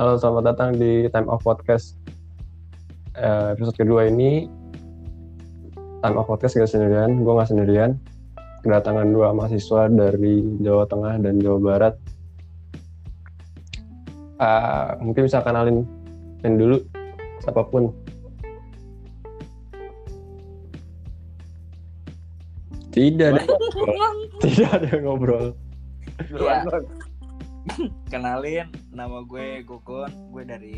Halo, selamat datang di Time of Podcast. Eh, episode kedua ini, Time of Podcast gak sendirian, gue gak sendirian. Kedatangan dua mahasiswa dari Jawa Tengah dan Jawa Barat. Eh, mungkin bisa kenalin yang dulu, siapa pun. Tidak ada, tidak ada yang ngobrol. Kenalin, nama gue Gokon, gue dari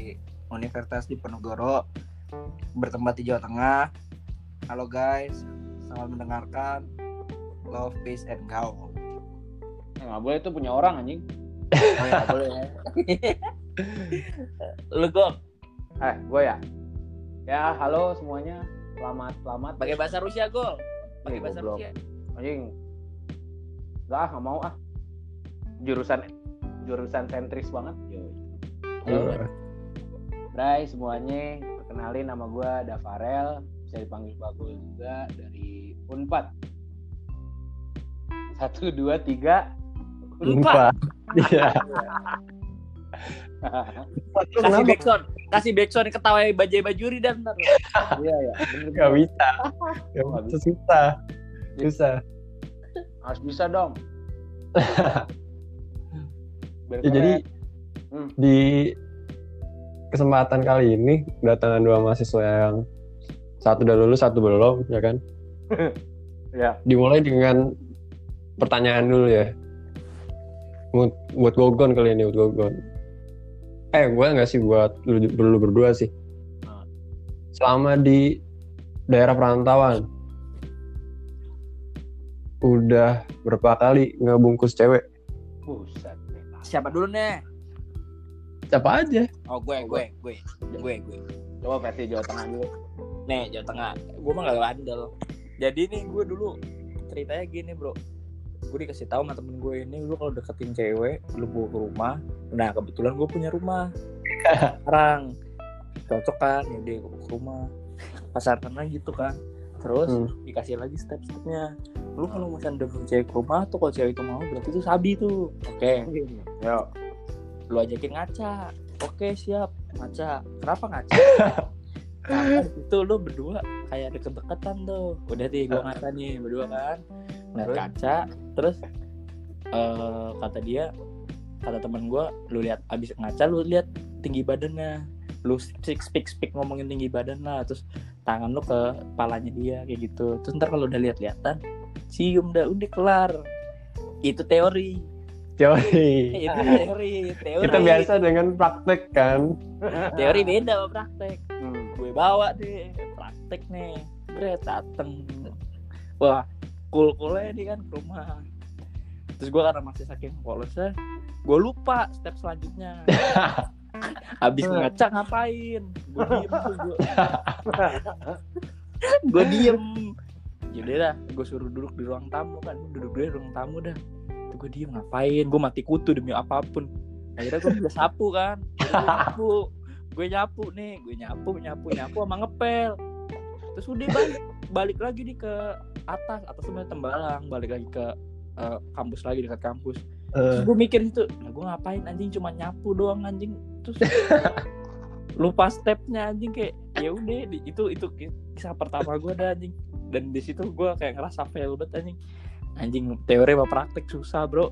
Universitas Diponegoro, bertempat di Jawa Tengah. Halo guys, selamat mendengarkan Love, Peace, and Gaul. Ya, nggak boleh itu punya orang anjing. Oh ya, boleh ya. Lu Gok, Eh, gue ya. Ya, halo semuanya. Selamat, selamat. pakai bahasa Rusia Gol. Pakai bahasa. Rusia. Anjing. Gak, nggak mau ah. Jurusan jurusan sentris banget. Halo, Eh, Bray semuanya. Perkenalin nama gue Dafarel. Bisa dipanggil Bagul juga dari Unpad. Satu, dua, tiga. Lupa. Iya. Kasih backsound, kasih backsound ketawa bajai bajuri dan ntar. Iya, ya. Gak bisa. Gak Nggak bisa, susah. Susah. Harus bisa dong. Biar Ya, jadi. Hmm. di kesempatan kali ini kedatangan dua mahasiswa yang satu udah lulus satu belum ya kan Ya. dimulai dengan pertanyaan dulu ya buat, buat Gogon kali ini buat Gogon eh gue nggak sih buat lu, lu berdua sih selama di daerah perantauan udah berapa kali ngebungkus cewek Buset. Siapa dulu nih? siapa aja Oh gue, gue, gue, gue, gue. Coba versi Jawa Tengah dulu. Nih Jawa Tengah, gue mah gak bandel. Jadi nih gue dulu ceritanya gini bro, gue dikasih tahu sama temen gue ini, lu kalau deketin cewek, lu bawa ke rumah. Nah kebetulan gue punya rumah. Sekarang cocok kan, ya dia gue ke rumah. Pasaran lagi gitu kan. Terus Hmm. dikasih lagi step-stepnya. Lu kalau misalnya deketin cewek ke rumah tuh kalau cewek itu mau berarti itu sabi tuh. Oke, Yo. lu ajakin ngaca. Oke siap. Ngaca. Kenapa ngaca? Karena itu lu berdua kayak deket-deketan tuh. Udah deh gua ngaca nih berdua kan. Ngeliat kaca terus eh kata dia kata teman gua lu lihat abis ngaca lu lihat tinggi badannya. Lu speak speak speak ngomongin tinggi badan lah terus tangan lu ke kepalanya dia kayak gitu. Terus ntar kalau udah lihat-lihatan cium dah udah kelar. Itu teori. Teori. Itu teori teori. Kita biasa dengan praktek kan? Teori beda sama praktek. Hmm. gue bawa deh praktek nih. Bre dateng. Wah cool coolnya nih kan ke rumah. Terus gue karena masih saking polosnya gue lupa step selanjutnya habis ngaca ngapain? Gue diem tuh gue gue diem. Jadi dah gue suruh duduk di ruang tamu kan. Duduk di ruang tamu dah. Tuh gue diem ngapain? Gue mati kutu demi apa pun. Akhirnya gue udah sapu kan. Gue nyapu. Gue nyapu nih gue nyapu nyapu nyapu sama ngepel. Terus udah balik. Balik lagi nih ke atas atas sebenarnya tembalang. Balik lagi ke eh, kampus lagi dekat kampus. Eh, terus gue mikir itu nah gue ngapain anjing? Cuma nyapu doang anjing terus lupa stepnya anjing kayak ya udah di- itu itu kisah pertama gue ada anjing. Dan di situ gue kayak ngerasa fail banget anjing. Anjing teori sama praktek susah bro.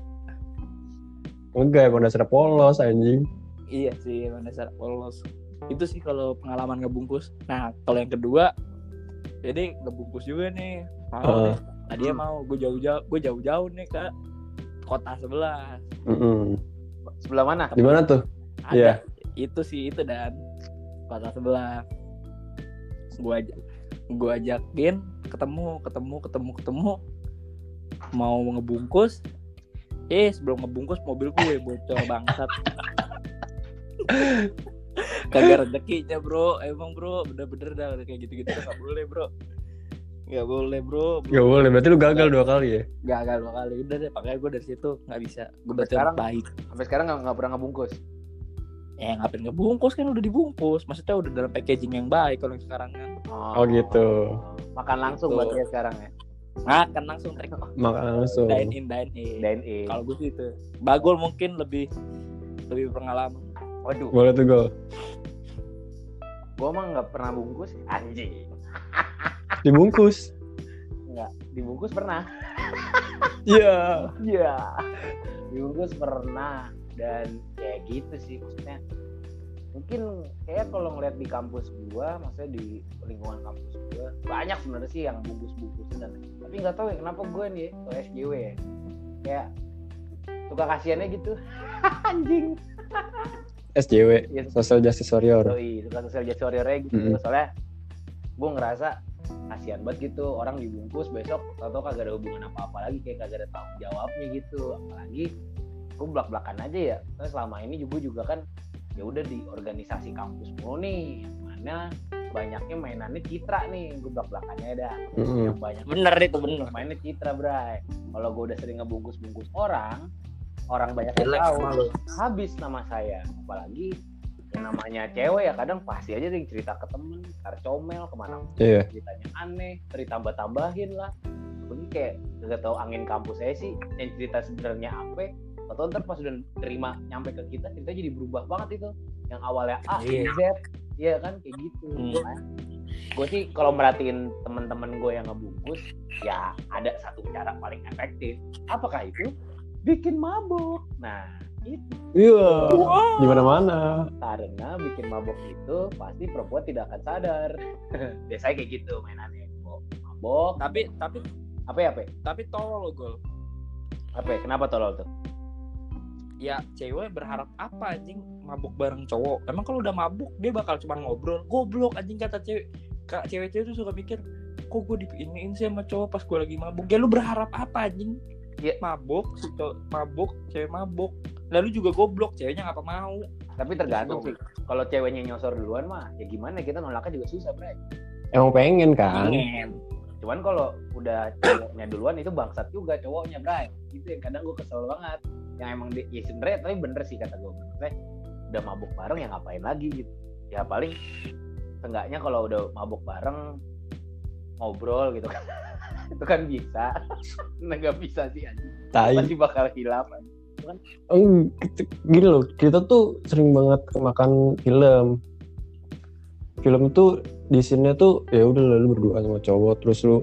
Enggak emang dasar polos anjing. Iya sih emang dasar polos. Itu sih kalau pengalaman ngebungkus. Nah kalau yang kedua jadi ngebungkus juga nih. Mau Heeh. nih tadi mau gue jauh-jauh gue jauh-jauh nih ke kota sebelah. Mm-mm. Sebelah mana? di mana tuh ada Iya. itu sih itu dan kota sebelah gue ajak gue ajakin ketemu ketemu ketemu ketemu. Mau ngebungkus. Eh sebelum ngebungkus mobil gue bocor bangsat. Kagak rezekinya bro. Emang bro. Bener-bener dah udah kayak gitu-gitu. Nggak boleh bro. Nggak boleh bro. Gak boleh, berarti lu gagal dua kali ya? gagal dua kali. Udah deh makanya gue dari situ nggak bisa. Gue berarti sekarang? baik Sampai sekarang nggak nggak pernah ngebungkus. Ya ngapain ngebungkus kan udah dibungkus maksudnya udah dalam packaging yang baik kalau yang sekarang kan Oh, gitu. Makan langsung Gitu. berarti ya sekarang ya. makan langsung trik Makan langsung. dine in dine in DNI. kalau gue sih itu bagul mungkin lebih lebih pengalaman Oh Waduh, Boleh tuh gol. gue emang nggak pernah bungkus anjing. Dibungkus. Nggak, dibungkus pernah. Iya. Iya. Dibungkus pernah dan kayak gitu sih maksudnya. Mungkin kayak kalau ngeliat di kampus gua, maksudnya di lingkungan kampus gua, banyak sebenarnya sih yang bungkus-bungkusan dan tapi nggak tahu ya kenapa gue nih kalau SJW ya kayak suka kasihannya gitu anjing SJW, Iya. Social Justice Warrior. Yoi, suka sosial justice warrior gitu Mm-mm. soalnya gue ngerasa kasihan banget gitu orang dibungkus besok atau kagak ada hubungan apa-apa lagi kayak kagak ada tanggung jawabnya gitu apalagi gue belak belakan aja ya. Karena selama ini juga juga kan ya udah di organisasi kampus mulu nih. Yang mana banyaknya mainannya citra nih gue belak belakannya dah. Mm-mm. yang banyak bener itu bener. mainnya citra bray. Kalau gue udah sering ngebungkus bungkus orang orang banyak yang tahu habis nama saya. Apalagi yang namanya cewek ya kadang pasti aja dia cerita ke temen ntar comel ke mana Iya. ceritanya aneh ntar ditambah tambahin lah. Begini kayak gak tahu angin kampus saya sih yang cerita sebenarnya apa atau ntar pas udah terima nyampe ke kita cerita jadi berubah banget itu yang awalnya A Iya. Z iya kan kayak gitu Hmm. gue sih kalau merhatiin teman-teman gue yang ngebungkus ya ada satu cara paling efektif apakah itu bikin mabuk nah itu Iya. Di mana-mana. karena bikin mabok itu pasti perempuan tidak akan sadar biasanya kayak gitu mainannya mabok tapi tapi apa ya apa ya? tapi tolol lo gol apa ya? kenapa tolol tuh ya cewek berharap apa anjing? Mabuk bareng cowok. Emang kalau udah mabuk dia bakal cuma ngobrol. Goblok anjing kata cewek. Kak cewek-cewek tuh suka mikir kok gue diiniin sih sama cowok pas gue lagi mabuk? Ya lu berharap apa anjing? Ya. mabuk si cowok mabuk cewek mabuk. Lalu juga goblok ceweknya ngapa mau? Tapi tergantung sih. Kalau ceweknya nyosor duluan mah ya gimana? Kita nolaknya juga susah bre. Emang pengen kan? pengen. Cuman kalau udah cowoknya duluan itu bangsat juga cowoknya bray itu yang kadang gue kesel banget yang emang di, ya sebenernya tapi bener sih kata gue maksudnya udah mabuk bareng ya ngapain lagi gitu ya paling seenggaknya kalau udah mabuk bareng ngobrol gitu kan itu kan bisa nah nggak bisa sih anjing Tai. pasti bakal. Eng, gitu- gini loh, kita tuh sering banget kemakan film. Film tuh di sini tuh ya udah lah, lu berdua sama cowok terus lu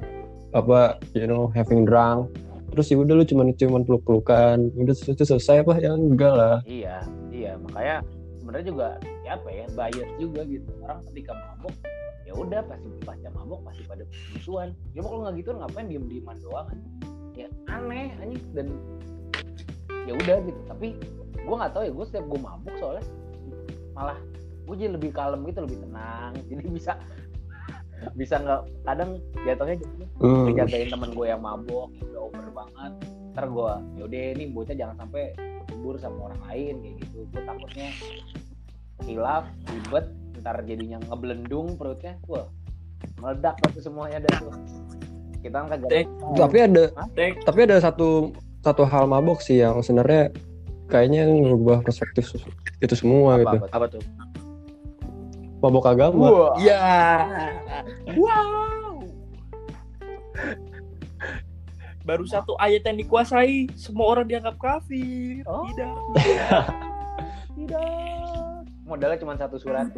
apa you know having drunk terus ya udah lu cuman cuman peluk pelukan udah itu selesai apa? Ya enggak lah. Iya iya. Makanya sebenarnya juga ya apa ya bias juga gitu. Orang ketika mabuk ya udah pasti pasca mabuk pasti pada musuhan. Ya kalau nggak gitu ngapain diem dieman doang anjing? ya aneh anjing. Dan ya udah gitu. Tapi gue nggak tahu ya gue setiap gue mabuk soalnya malah gue jadi lebih kalem gitu lebih tenang. Jadi bisa bisa nggak kadang jatuhnya jatuhnya Hmm. ngejagain temen gue yang mabok udah over banget ntar gue yaudah ini bocah jangan sampai kubur sama orang lain kayak gitu. Gue takutnya hilaf ribet ntar jadinya ngeblendung perutnya wah meledak waktu semuanya dah tuh. Kita kan kagak tapi ada Tek. tapi ada satu satu hal mabok sih yang sebenarnya kayaknya ngubah perspektif itu semua apa, gitu. apa, apa tuh mabok agama. Wah. Ya wow. Baru satu ayat yang dikuasai semua orang dianggap kafir. Oh. tidak. Tidak. Modalnya cuma satu surat.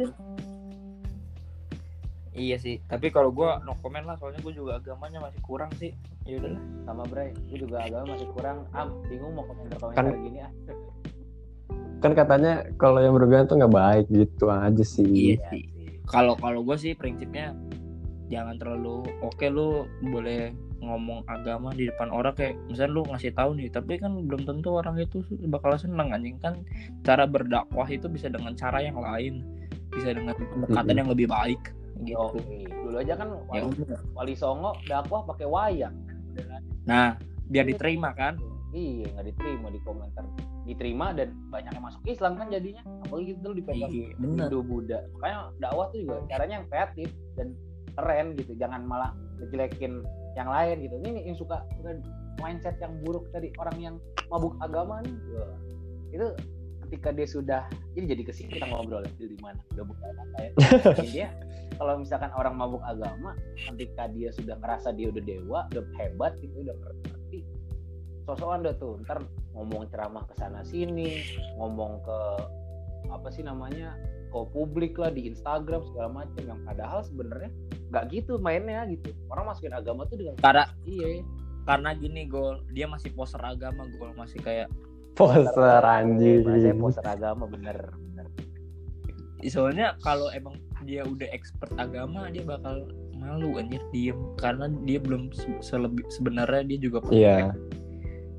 Iya sih, tapi kalau gua no comment lah, soalnya gua juga agamanya masih kurang sih. Ya udahlah. sama Bray. Gue juga agama masih kurang. Am bingung mau komentar komentar Kan- gini ah kan katanya kalau yang berlebihan tuh nggak baik gitu aja sih. Iya sih. Kalau kalau gua sih prinsipnya jangan terlalu oke lu boleh ngomong agama di depan orang kayak misalnya lu ngasih tahu nih tapi kan belum tentu orang itu bakal seneng anjing. Kan cara berdakwah itu bisa dengan cara yang lain. Bisa dengan pendekatan Mm-mm. yang lebih baik gitu. Oke, dulu aja kan ya wali, udah. wali songo dakwah pakai wayang. Nah biar diterima kan? Iya nggak diterima di komentar diterima dan banyak yang masuk Islam kan jadinya. Apalagi itu dipegang iya Hindu Buddha. Makanya dakwah tuh juga caranya yang kreatif dan keren gitu. Jangan malah ngejelekin yang lain gitu. Ini yang suka suka mindset yang buruk tadi. Orang yang mabuk agama nih wah, itu ketika dia sudah jadi jadi ke sini kita ngobrol ya di mana? Udah bukan ya. Dia kalau misalkan orang mabuk agama ketika dia sudah ngerasa dia udah dewa udah hebat gitu udah ngerti sosokan dah tuh ntar ngomong ceramah ke sana sini ngomong ke apa sih namanya go publik lah di Instagram segala macam yang padahal sebenarnya nggak gitu mainnya gitu. Orang masukin agama tuh dengan karena iya. karena gini gol dia masih poser agama gol masih kayak poster anjing. Iya, saya poster agama bener bener. Soalnya kalau emang dia udah expert agama dia bakal malu anjir diem. Karena dia belum se- selebih sebenarnya dia juga iya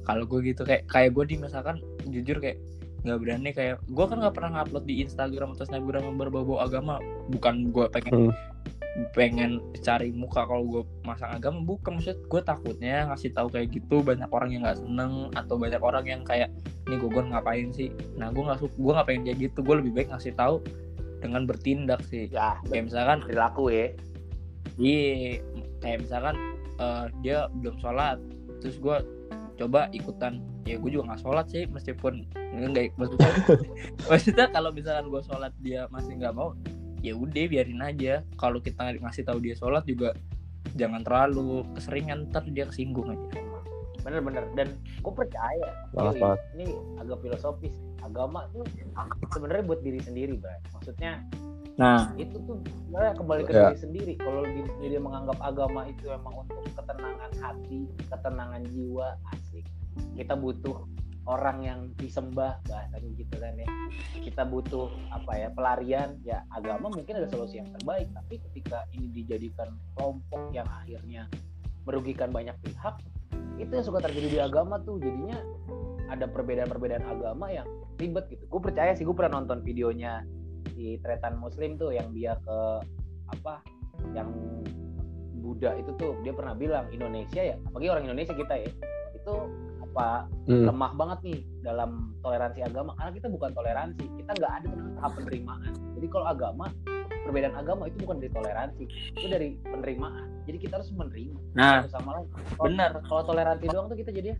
kalau gue gitu kayak kayak gue di misalkan jujur kayak nggak berani kayak gue kan nggak pernah ngupload di Instagram atau Snapgram yang berbau agama. Bukan gue pengen Hmm. pengen cari muka kalau gue masang agama bukan. Maksud gue takutnya ngasih tahu kayak gitu banyak orang yang nggak seneng atau banyak orang yang kayak nih gue ngapain sih? Nah gue nggak suka gue nggak pengen kayak gitu. Gue lebih baik ngasih tahu dengan bertindak sih. Ya kayak misalkan perilaku ya. Iya, kayak misalkan eh, dia belum sholat, terus gue coba ikutan, ya gue juga nggak sholat sih, meskipun nggak maksudnya, maksudnya kalau misalkan gue sholat dia masih nggak mau, ya udah biarin aja. Kalau kita ngasih tahu dia sholat juga jangan terlalu keseringan, ntar dia kesinggung aja. bener-bener dan gue percaya yoi, maaf. ini agak filosofis agama tuh sebenarnya buat diri sendiri bro maksudnya Nah, itu tuh sebenarnya kembali ke Ya. diri sendiri. Kalau diri sendiri menganggap agama itu emang untuk ketenangan hati ketenangan jiwa asik. Kita butuh orang yang disembah bahasanya gitu kan ya. Kita butuh apa ya pelarian. Ya agama mungkin ada solusi yang terbaik tapi ketika ini dijadikan kelompok yang akhirnya merugikan banyak pihak itu yang suka terjadi di agama tuh. Jadinya ada perbedaan-perbedaan agama yang ribet gitu. Gue percaya sih gue pernah nonton videonya di tretan muslim tuh yang dia ke apa yang Buddha itu tuh dia pernah bilang Indonesia ya apalagi orang Indonesia kita ya itu apa Hmm. lemah banget nih dalam toleransi agama karena kita bukan toleransi kita nggak ada tahap penerimaan jadi kalau agama perbedaan agama itu bukan dari toleransi itu dari penerimaan jadi kita harus menerima nah sama lain benar. kalau toleransi doang tuh kita jadi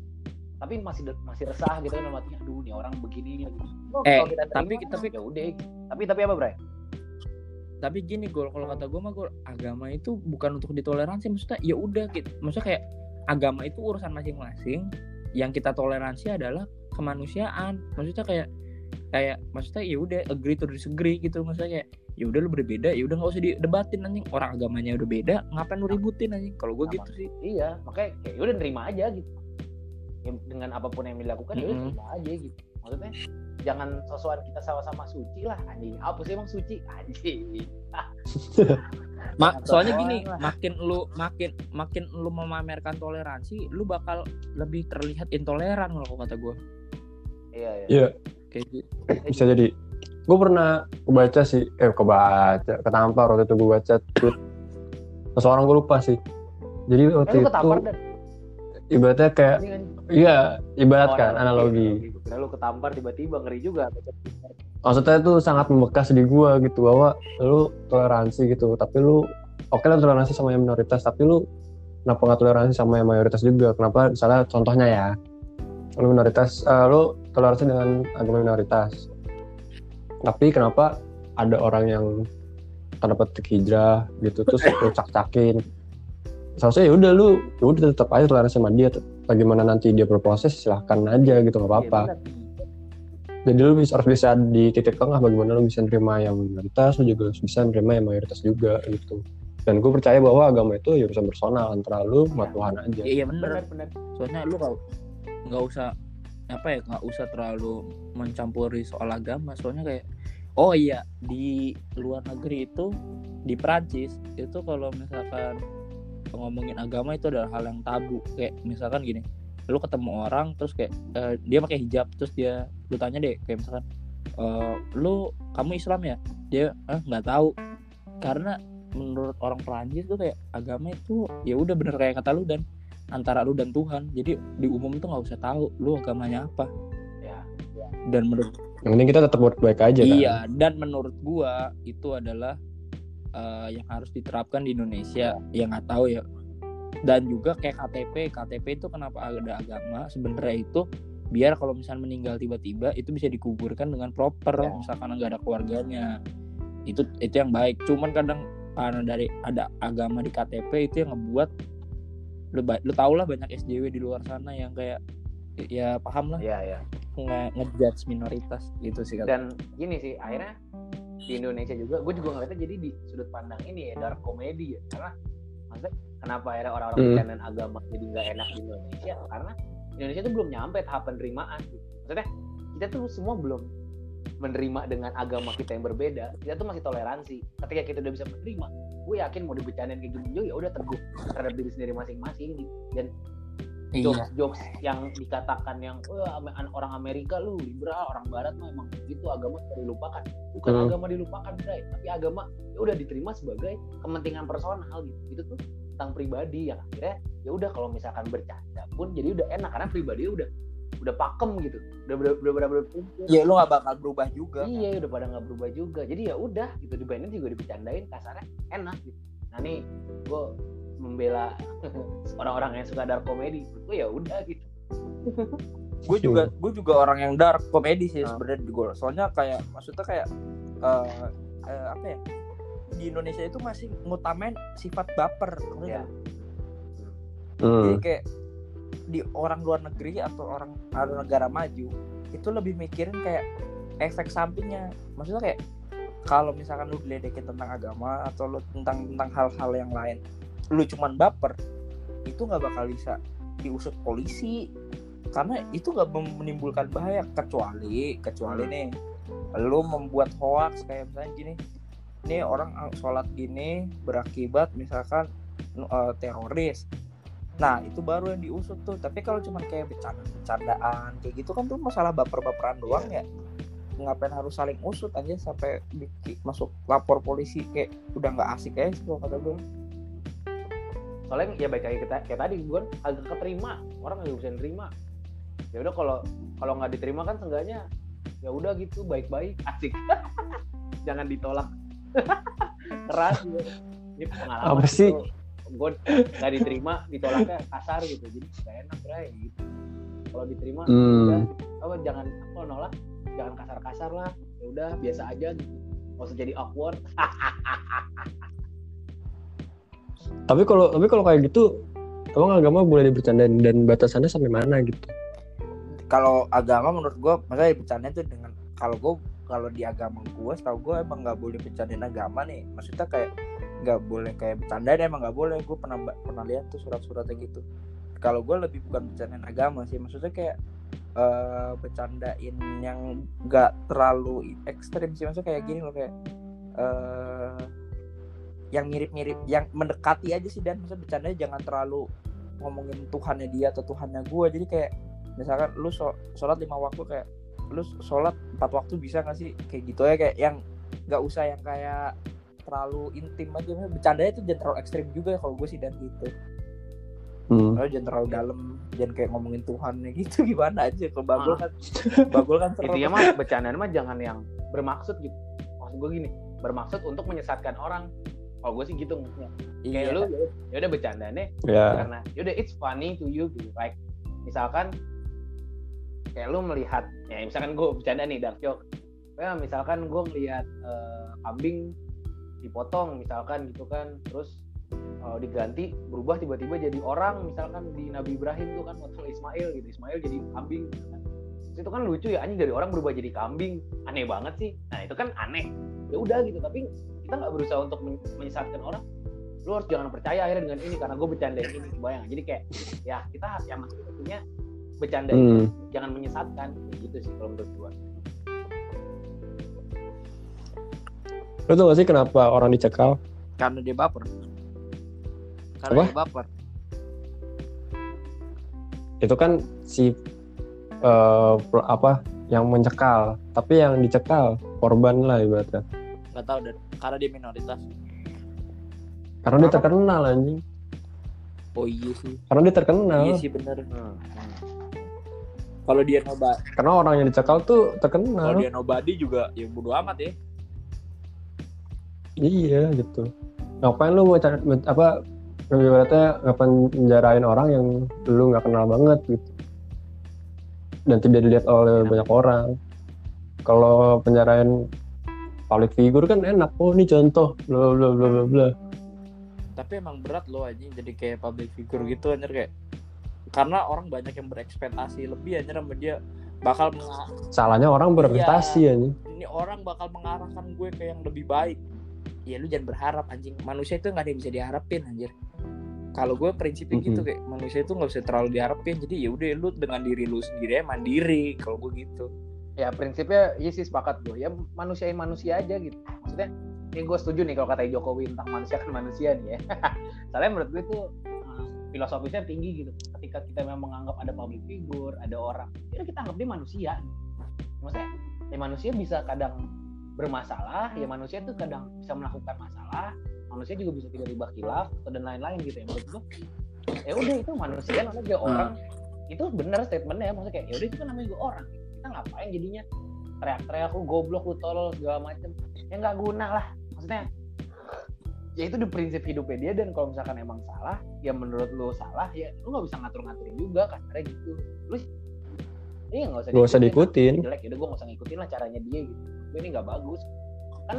tapi masih masih resah gitu kan matinya aduh nih orang begini gitu. Oh, Eh, kita tapi- terima, tapi- ya udah tapi tapi apa Bray? Tapi gini gol, kalau kata gue mah gol, agama itu bukan untuk ditoleransi, maksudnya ya udah gitu. Maksudnya kayak agama itu urusan masing-masing. Yang kita toleransi adalah kemanusiaan. Maksudnya kayak kayak maksudnya ya udah agree to disagree gitu maksudnya kayak ya udah lu berbeda ya udah nggak usah didebatin anjing orang agamanya udah beda ngapain lu ributin anjing kalau gue gitu sih iya makanya kayak udah nerima aja gitu ya, dengan apa pun yang dilakukan ya udah Mm-mm. terima aja gitu. Maksudnya jangan sosokan kita sama-sama suci lah anjing. Apa sih emang suci? Anjing. Ma- soalnya gini lah. makin lu makin makin lu memamerkan toleransi lu bakal lebih terlihat intoleran kalau kata gue iya iya. Iya, kayak gitu. Bisa jadi. Gue pernah kebaca sih, eh kebaca, ketampar waktu itu gue baca tweet. Seseorang gue lupa sih. Jadi eh, waktu lu itu ketampar dan ibaratnya kayak, kan iya ibarat Oh, kan analogi. Kira lu ketampar tiba-tiba ngeri juga Maksudnya itu sangat membekas di gue gitu bahwa lu toleransi gitu, tapi lu oke lah toleransi sama yang minoritas, tapi lu kenapa nggak toleransi sama yang mayoritas juga? Kenapa? Misalnya contohnya ya, lu minoritas, eh, lu toleransi dengan agama minoritas, tapi kenapa ada orang yang tanda petik hijrah gitu terus lu cak-cakin seharusnya ya udah lu ya udah tetap aja toleransi sama dia. Bagaimana nanti dia berproses silahkan aja gitu nggak apa-apa. Iya, bener. jadi lu bisa harus bisa di titik tengah bagaimana lu bisa nerima yang minoritas lu juga harus bisa nerima yang mayoritas juga gitu. Dan gue percaya bahwa agama itu ya bisa personal antara lu sama Ya. Tuhan aja. Iya bener. Bener bener. Soalnya lu nggak nggak usah apa ya nggak usah terlalu mencampuri soal agama. Soalnya kayak oh iya di luar negeri itu di Prancis itu kalau misalkan ngomongin agama itu adalah hal yang tabu. Kayak misalkan gini lu ketemu orang terus kayak eh, dia pakai hijab terus dia lu tanya deh kayak misalkan eh, lu kamu Islam ya? Dia ah nggak tahu. Karena menurut orang Prancis tuh kayak agama itu ya udah bener kayak kata lu dan antara lu dan Tuhan. Jadi di umum tuh nggak usah tahu lu agamanya apa. Ya. Dan menurut yang penting kita tetap buat baik aja kan? Iya dan menurut gua itu adalah eh, yang harus diterapkan di Indonesia ya nggak tahu ya. Dan juga kayak KTP KTP itu kenapa ada agama sebenarnya itu biar kalau misalnya meninggal tiba-tiba itu bisa dikuburkan dengan proper Ya. misalkan nggak ada keluarganya. Itu itu yang baik. Cuman kadang karena dari ada agama di KTP itu yang ngebuat lu, lu tau lah banyak SJW di luar sana yang kayak ya paham lah. Iya iya nge ngejudge minoritas gitu sih kata. dan gini sih akhirnya di Indonesia juga gue juga ngeliatnya jadi di sudut pandang ini ya dark comedy ya karena maksudnya kenapa akhirnya orang-orang Hmm. bercandaan agama jadi nggak enak di Indonesia karena Indonesia tuh belum nyampe tahap penerimaan gitu. maksudnya kita tuh semua belum menerima dengan agama kita yang berbeda kita tuh masih toleransi ketika kita udah bisa menerima gue yakin mau dibicarain kayak gini juga ya udah teguh terhadap diri sendiri masing-masing gitu. dan. Jokes jokes yang dikatakan yang "Wah, Ame- an- orang Amerika lu liberal orang Barat mah emang gitu agama dilupakan bukan Hmm. agama dilupakan Bray tapi agama ya udah diterima sebagai kepentingan personal gitu itu tuh tentang pribadi yang akhirnya ya udah kalau misalkan bercanda pun jadi udah enak karena pribadi udah udah pakem gitu udah udah udah udah, udah. Ya lu gak bakal berubah juga. iya udah pada nggak berubah juga jadi ya udah gitu dibanding juga dibercandain kasarnya enak gitu nah nih gue membela orang-orang yang suka dark comedy gue ya udah gitu gue juga gue juga orang yang dark komedi sih Ah. sebenarnya gue soalnya kayak maksudnya kayak eh, eh, apa ya di Indonesia itu masih ngutamain sifat baper Ya. Hmm. jadi kayak di orang luar negeri atau orang atau negara maju itu lebih mikirin kayak efek sampingnya maksudnya kayak kalau misalkan lu diledekin tentang agama atau lu tentang tentang hal-hal yang lain lu cuman baper itu nggak bakal bisa diusut polisi. Karena itu nggak menimbulkan bahaya kecuali kecuali nih lu membuat hoax kayak misalnya gini. Ini orang sholat gini berakibat misalkan eh, teroris. Nah itu baru yang diusut tuh. Tapi kalau cuma kayak bercanda bercandaan kayak gitu kan tuh masalah baper-baperan doang ya. Ngapain harus saling usut aja sampai masuk lapor polisi kayak udah nggak asik sih kalau kata gue soalnya ya baik kayak kita kayak tadi gue agak keterima orang nggak bisa nerima. Ya udah kalau kalau nggak diterima kan seenggaknya ya udah gitu baik-baik. Asik. Jangan ditolak. Keras gitu. ini pengalaman Apa sih? gue nggak diterima ditolaknya kasar gitu. Jadi gak enak bray gitu. Kalau diterima ya Hmm. udah. Apa jangan kalau nolak. Jangan kasar-kasar lah. Ya udah biasa aja gitu. Nggak usah jadi awkward Tapi kalau tapi kalau kayak gitu, emang agama boleh dibercandain dan batasannya sampai mana gitu? kalau agama menurut gue makanya bercanda tuh dengan kalau gue kalau di agama gue setahu gue emang nggak boleh bercandain agama nih. Maksudnya kayak nggak boleh kayak bercanda emang nggak boleh. Gue pernah pernah lihat tuh surat-suratnya gitu. Kalau gue lebih bukan bercandain agama sih maksudnya kayak eh bercandain yang nggak terlalu ekstrim sih. Maksudnya kayak gini loh kayak eh yang mirip-mirip yang mendekati aja sih dan. Maksudnya bercandanya jangan terlalu ngomongin Tuhannya dia atau Tuhannya gue jadi kayak misalkan lu so- sholat lima waktu kayak lu sholat empat waktu bisa gak sih? Kayak gitu ya kayak yang nggak usah yang kayak terlalu intim aja. Maksudnya bercandanya tuh jangan terlalu ekstrim juga kalau gue sih dan gitu. Hmm. Kalau jangan terlalu dalam jangan kayak ngomongin Tuhan gitu gimana aja? Kalau bagul Ah. kan bagul kan serem. intinya mah bercandaan mah jangan yang bermaksud gitu. Maksud gue gini bermaksud untuk menyesatkan orang kalau gue sih gitu maksudnya. Iya. kayak lu ya udah bercandanya Ya. karena yaudah it's funny to you gitu. Like misalkan kayak lu melihat ya misalkan gue bercanda nih dark joke ya misalkan gue melihat eh, kambing dipotong misalkan gitu kan terus eh, diganti berubah tiba-tiba jadi orang misalkan di Nabi Ibrahim tuh kan potong Ismail gitu. Ismail jadi kambing gitu kan. Terus itu kan lucu ya anjing dari orang berubah jadi kambing. Aneh banget sih. Nah itu kan aneh. Ya udah gitu tapi kita nggak berusaha untuk men- menyesatkan orang lu harus jangan percaya akhirnya dengan ini karena gue bercandain ini bayang jadi kayak ya kita yang maksudnya bercanda Hmm. jangan menyesatkan gitu sih kalau menurut gue Lu tau gak sih kenapa orang dicekal? karena dia baper karena Apa? dia baper Itu kan si eh, pel- apa yang mencekal, tapi yang dicekal korban lah ibaratnya. nggak tahu dan karena dia minoritas Karena dia terkenal anjing. oh iya sih Karena dia terkenal. iya sih bener kalau dia nobody Karena orang yang dicekal tuh kalau terkenal. dia nobody juga ya bodo amat ya Iya gitu. Ngapain lu mau cari apa ibaratnya ngapain penjarain orang yang lu nggak kenal banget gitu. Dan tidak dilihat oleh banyak orang. Kalau penjarain public figure kan enak. Oh ini contoh bla bla bla bla bla. tapi emang berat loh aja jadi kayak public figure gitu anjir kayak. Karena orang banyak yang berekspektasi lebih anjir sama dia bakal salahnya orang berprestasi ya nih ini orang bakal mengarahkan gue ke yang lebih baik. Ya lu jangan berharap anjing. Manusia itu nggak ada yang bisa diharapin anjir. Kalau gue prinsipnya gitu Mm-mm. kayak manusia itu nggak usah terlalu diharapin. Jadi ya udah lu dengan diri lu sendiri aja mandiri kalau gue gitu ya prinsipnya iya sih sepakat gue ya manusiain manusia aja gitu. Maksudnya ini gue setuju nih kalau kata Jokowi tentang manusia kan manusia nih ya. Soalnya menurut gue tuh eh, filosofisnya tinggi gitu. Ketika kita memang menganggap ada public figure ada orang ya kita anggap dia manusia. Maksudnya ya manusia bisa kadang bermasalah ya manusia tuh kadang bisa melakukan masalah manusia juga bisa tidak tiba kilaf atau dan lain-lain gitu ya. Menurut gue ya udah itu manusia namanya juga orang. Itu bener statementnya ya maksudnya kayak ya udah itu kan namanya juga orang kita ngapain jadinya? Teriak-teriak lu goblok lu tolol segala macem. Ya nggak guna lah. Maksudnya ya itu di prinsip hidupnya dia dan kalau misalkan emang salah ya menurut lu salah ya lu nggak bisa ngatur-ngaturin juga kasarnya gitu. Lu ini nggak usah gak usah diikutin jelek ya udah gue nggak usah ngikutin lah caranya dia gitu. Gue ini nggak bagus. Kan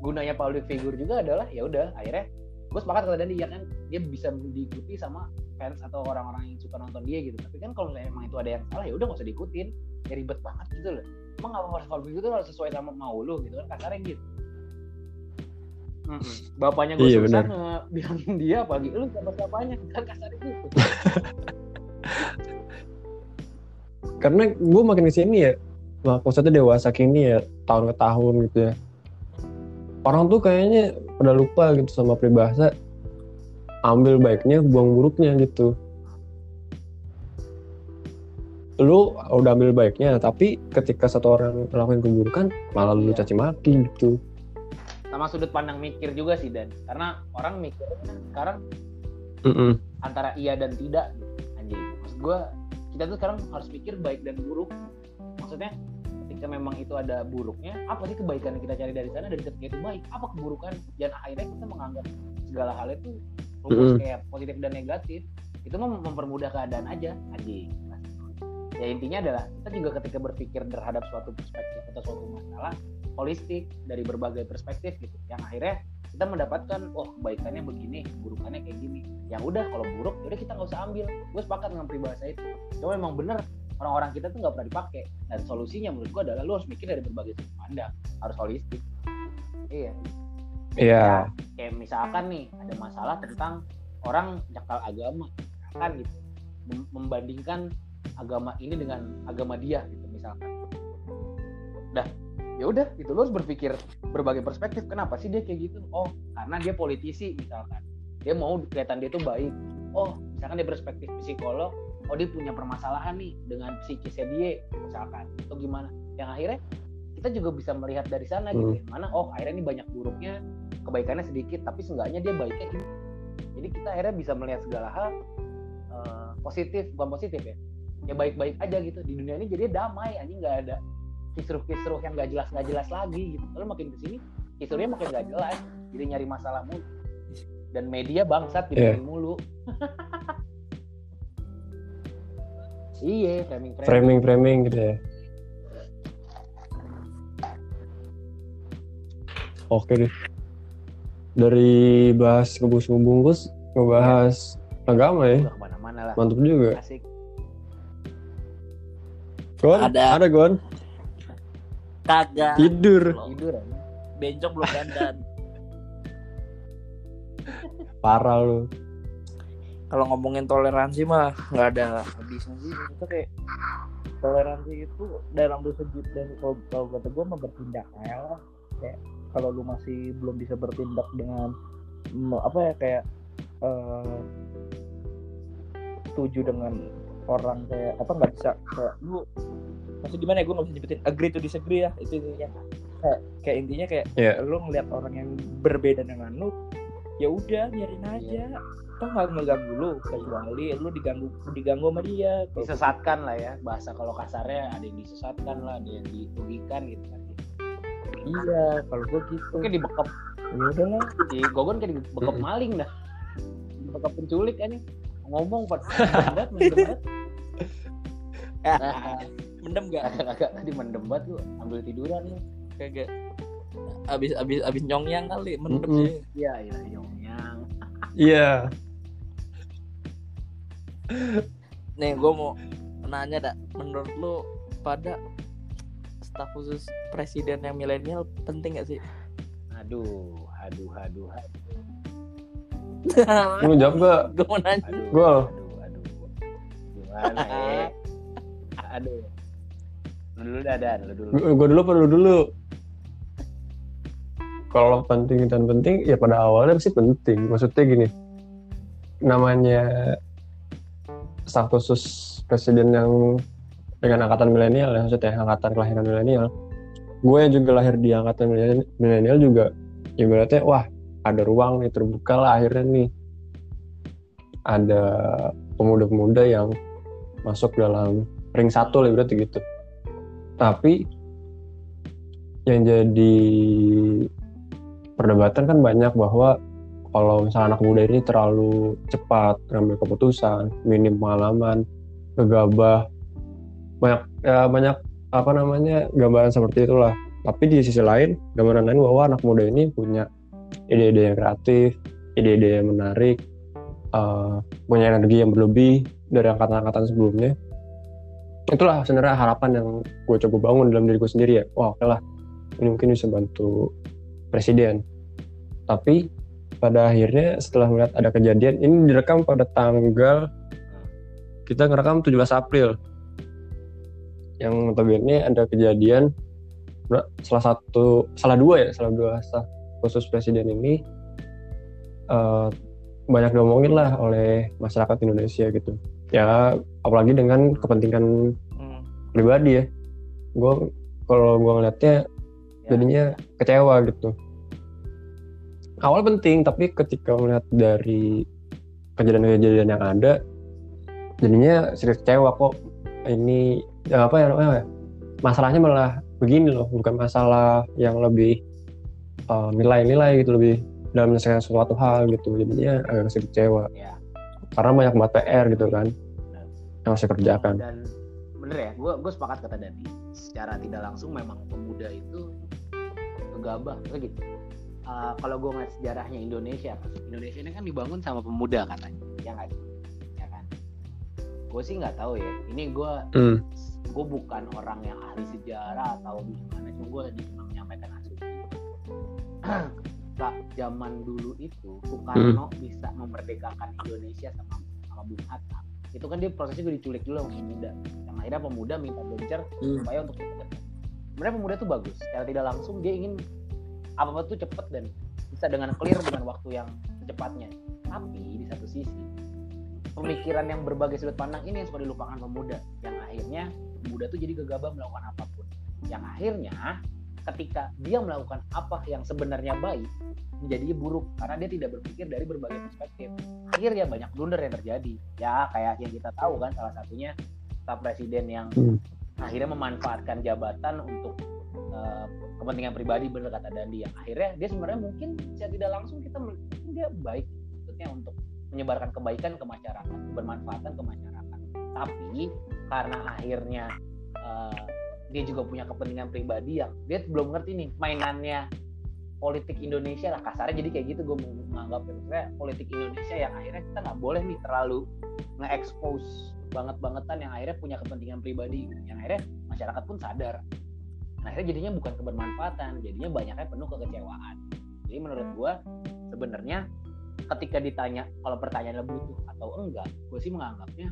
gunanya public figure juga adalah ya udah akhirnya gue sepakat kata Dandi ya kan? Dia bisa diikuti sama fans atau orang-orang yang suka nonton dia gitu. Tapi kan kalau misalnya emang itu ada yang salah ya udah nggak usah diikutin. Ya ribet banget gitu loh. Emang nggak harus figure tuh harus sesuai sama mau lu gitu kan kasarnya gitu. Mm-mm. bapaknya gue Iya, susah benar. ngebilangin dia apalagi lu siapa siapanya? Kan kasarnya gitu. Karena gue makin ke sini ya mak- maksudnya dewasa kini ya tahun ke tahun gitu ya. Orang tuh kayaknya pada lupa gitu sama peribahasa ambil baiknya buang buruknya gitu. Lu udah ambil baiknya tapi ketika satu orang melakukan keburukan malah lu Iya. caci maki gitu. Sama sudut pandang mikir juga sih dan. Karena orang mikirnya sekarang Mm-mm. antara iya dan tidak anjing. Maksud gue kita tuh sekarang harus pikir baik dan buruk. Maksudnya ketika memang itu ada buruknya apa sih kebaikan yang kita cari dari sana? Dan ketika itu baik. Apa keburukan? Dan akhirnya kita menganggap segala hal itu rumus kayak positif dan negatif. Itu mah mempermudah keadaan aja anjing. Ya intinya adalah kita juga ketika berpikir terhadap suatu perspektif atau suatu masalah holistik dari berbagai perspektif gitu. Yang akhirnya kita mendapatkan oh kebaikannya begini keburukannya kayak gini. Yang udah kalau buruk yaudah kita nggak usah ambil. Gue sepakat dengan peribahasa itu. Cuma memang bener orang-orang kita tuh nggak pernah dipakai. Dan solusinya menurut gue adalah lu harus mikir dari berbagai sudut pandang. Harus holistik. Iya. Iya. kayak misalkan nih ada masalah tentang orang nyakal agama kan gitu. Mem- membandingkan agama ini dengan agama dia gitu misalkan. Dah ya udah itu lo harus berpikir berbagai perspektif kenapa sih dia kayak gitu? Oh karena dia politisi misalkan. Dia mau kelihatan dia tuh baik. Oh misalkan dia perspektif psikolog oh dia punya permasalahan nih dengan psikisnya dia misalkan. Atau gimana. Yang akhirnya kita juga bisa melihat dari sana gitu ya. mana oh akhirnya ini banyak buruknya kebaikannya sedikit tapi seenggaknya dia baiknya ini. Jadi kita akhirnya bisa melihat segala hal eh, positif bukan positif ya. Ya baik-baik aja gitu. Di dunia ini jadi damai anjing nggak ada kisruh-kisruh yang nggak jelas nggak jelas lagi gitu. Lalu makin ke sini kisruhnya makin nggak jelas. Jadi nyari masalah mulu. Dan media bangsat dibikin mulu iya framing framing. Framing framing gitu ya. Oke deh. Dari bahas ngebungkus ngebungkus ngebahas agama ya. Udah ke mana-mana lah. Mantap juga. Asik. Gon Ada. ada Gon? Kagak. Tidur. Tidur aja. Bencong belum dandan. Parah lu kalau ngomongin toleransi mah nggak ada habisnya sih. Itu kayak toleransi itu dalam dosa dan kalau, kalau kata gue mah bertindak aja lah. Kayak kalau lu masih belum bisa bertindak dengan apa ya kayak setuju dengan orang kayak apa nggak bisa kayak lu maksud gimana ya gue nggak bisa nyebutin agree to disagree ya itu intinya. Kayak, kayak intinya kayak Iya. lu ngeliat orang yang berbeda dengan lu ya udah biarin aja. Toh nggak ngeganggu lu kecuali lu diganggu diganggu sama dia disesatkan lah ya bahasa kalau kasarnya ada yang disesatkan lah ada yang dirugikan gitu kan. Iya kalau gue gitu. Mungkin dibekap ya udahlah. Di gogon kayak dibekap Mm-mm. maling dah. Dibekap penculik kan nih ngomong pak. Mendem mendem banget. Mendem gak agak tadi mendem banget lu ambil tiduran lu kagak abis abis abis nyongyang kali mendem Mm-mm. sih iya iya yongyang iya nih gue mau nanya dak menurut lu pada staf khusus presiden yang milenial penting gak sih? aduh aduh aduh aduh Lu jawab gak? Gue mau nanya. aduh Gol. aduh aduh gimana ya aduh lu dulu dah dan lu dulu Gue dulu apa lu dulu? Kalau penting dan penting, ya pada awalnya sih penting. Maksudnya gini, namanya staf khusus presiden yang dengan angkatan milenial ya, maksudnya angkatan kelahiran milenial. Gue juga lahir di angkatan milenial- milenial juga, ibaratnya wah ada ruang nih terbuka lah akhirnya nih. Ada pemuda-pemuda yang masuk dalam ring satu lah berarti gitu. Tapi yang jadi perdebatan kan banyak bahwa kalau misalnya anak muda ini terlalu cepat ngambil keputusan, minim pengalaman, gegabah, banyak ya banyak apa namanya gambaran seperti itulah. Tapi di sisi lain, gambaran lain bahwa anak muda ini punya ide-ide yang kreatif, ide-ide yang menarik, eh, punya energi yang berlebih dari angkatan-angkatan sebelumnya. Itulah sebenarnya harapan yang gue coba bangun dalam diriku sendiri ya. Wah, oke lah, ini mungkin bisa bantu presiden. Tapi pada akhirnya setelah melihat ada kejadian, ini direkam pada tanggal kita ngerekam 17 April. Yang notabene ada kejadian salah satu salah dua ya, salah dua staf khusus presiden ini eh, banyak diomongin lah oleh masyarakat Indonesia gitu. Ya apalagi dengan kepentingan Hmm. pribadi ya. Gue kalau gue ngeliatnya Ya. Jadinya kecewa gitu. Awal penting, tapi ketika melihat dari kejadian-kejadian yang ada, jadinya sedikit kecewa kok. Ini ya apa ya namanya? Masalahnya malah begini loh, bukan masalah yang lebih uh, nilai-nilai gitu, lebih dalam menyelesaikan suatu hal gitu. Jadinya agak sedikit kecewa. ya Karena banyak banget PR gitu kan, yang harus dikerjakan. dan bener ya gue gue sepakat kata Dandi secara tidak langsung memang pemuda itu gegabah Maksudnya gitu. Uh, kalau gue ngeliat sejarahnya Indonesia Indonesia ini kan dibangun sama pemuda katanya ya nggak sih? ya kan? Gue sih nggak tahu ya. Ini gue Hmm. gue bukan orang yang ahli sejarah atau gimana cuma gue lagi cuma menyampaikan asumsi Kak, zaman dulu itu Soekarno bisa memerdekakan Indonesia sama sama Bung Hatta. Itu kan dia prosesnya gue diculik dulu sama pemuda. Yang akhirnya pemuda minta gencer Hmm. supaya untuk sebenarnya pemuda tuh bagus. Secara tidak langsung dia ingin apa apa tuh cepet dan bisa dengan clear dengan waktu yang secepatnya tapi di satu sisi pemikiran yang berbagai sudut pandang ini yang suka dilupakan pemuda. Yang akhirnya pemuda tuh jadi gegabah melakukan apa pun. Yang akhirnya ketika dia melakukan apa yang sebenarnya baik menjadi buruk. Karena dia tidak berpikir dari berbagai perspektif. Akhirnya banyak blunder yang terjadi. Ya kayak yang kita tahu kan salah satunya staf presiden yang Hmm. Akhirnya memanfaatkan jabatan untuk eh, kepentingan pribadi bener kata Dandi yang akhirnya dia sebenarnya mungkin secara tidak langsung kita mungkin dia baik maksudnya untuk menyebarkan kebaikan ke masyarakat bermanfaatan ke masyarakat. Tapi karena akhirnya eh, dia juga punya kepentingan pribadi yang dia belum ngerti nih mainannya politik Indonesia lah kasarnya jadi kayak gitu gue menganggap maksudnya politik Indonesia yang akhirnya kita nggak boleh nih terlalu nge-expose banget-bangetan yang akhirnya punya kepentingan pribadi. Yang akhirnya masyarakat pun sadar. Nah, akhirnya jadinya bukan kebermanfaatan jadinya banyaknya penuh kekecewaan. Jadi menurut gue sebenarnya ketika ditanya kalau pertanyaannya butuh atau enggak gue sih menganggapnya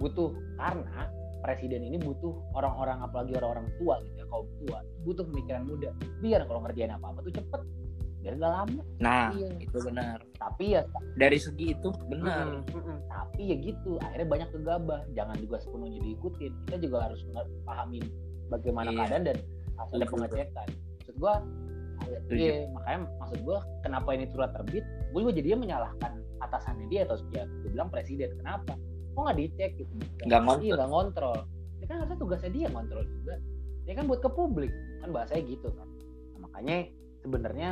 butuh. Karena presiden ini butuh orang-orang apalagi orang-orang tua gitu ya kaum tua butuh pemikiran muda biar kalau ngerjain apa-apa tuh cepet biar gak lama Nah, Iya. itu benar. tapi ya Dari segi itu benar. Tapi ya gitu, akhirnya banyak gegabah. Jangan juga sepenuhnya diikutin. Kita juga harus pahamin bagaimana Iya. keadaan dan Setuju. pengecekan. Maksud gua, iya, makanya maksud gua kenapa ini surat terbit? Gue juga jadinya menyalahkan atasannya dia atau ya gue bilang presiden. Kenapa? Kok nggak dicek gitu? Nggak ngontrol. Iya nggak ngontrol. Ya kan harusnya tugasnya dia ngontrol juga. Ya kan buat ke publik kan bahasanya gitu kan. Nah, makanya sebenarnya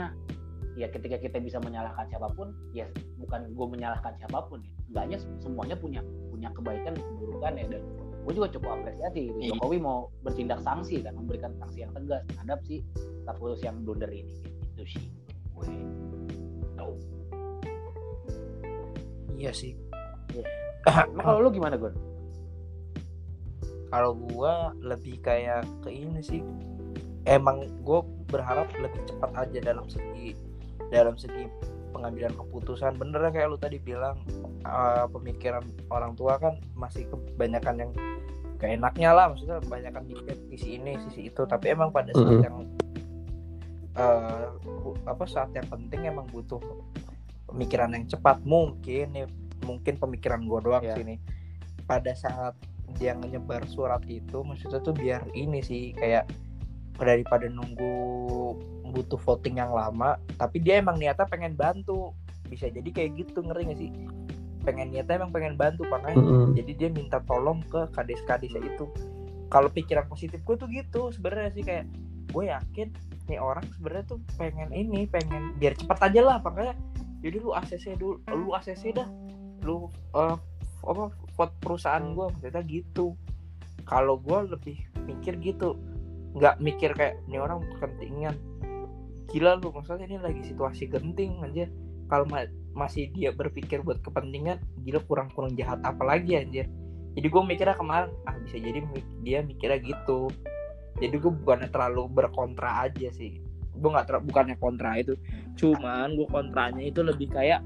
ya ketika kita bisa menyalahkan siapa pun ya bukan gue menyalahkan siapa pun ya enggaknya semuanya punya punya kebaikan dan keburukan ya dan gue juga cukup apresiasi gitu. Iya. Jokowi mau bertindak sanksi kan memberikan sanksi yang tegas terhadap si staf khusus yang blunder ini itu sih gue tahu Iya sih. Emang kalau lu gimana Gon? kalau gua lebih kayak ke ini sih. Emang gue berharap lebih cepat aja dalam segi dalam segi pengambilan keputusan. Bener kayak lu tadi bilang uh, pemikiran orang tua kan masih kebanyakan yang keenaknya lah. Maksudnya kebanyakan di sisi ini sisi itu. Tapi emang pada saat yang uh, apa saat yang penting emang butuh pemikiran yang cepat. Mungkin nih mungkin pemikiran gue doang sih nih pada saat dia nyebar surat itu maksudnya tuh biar ini sih kayak daripada nunggu butuh voting yang lama tapi dia emang niatnya pengen bantu. Bisa jadi kayak gitu ngeri gak sih? Pengen niatnya emang pengen bantu makanya Mm-mm. jadi dia minta tolong ke kades-kadesnya itu. Kalau pikiran positif gue tuh gitu sebenarnya sih kayak gue yakin nih orang sebenarnya tuh pengen ini pengen biar cepat aja lah makanya jadi lu ACC dulu lu ACC dah lu eh, apa vote perusahaan gue maksudnya gitu. Kalau gue lebih mikir gitu. Nggak mikir kayak ini orang kepentingan. Gila lu maksudnya ini lagi situasi genting aja kalau ma- masih dia berpikir buat kepentingan gila kurang kurang jahat apa lagi anjir. Jadi gue mikirnya kemarin ah bisa jadi dia mikirnya gitu. Jadi gue bukannya terlalu berkontra aja sih. Gue nggak bukannya kontra itu. Cuman gue kontranya itu lebih kayak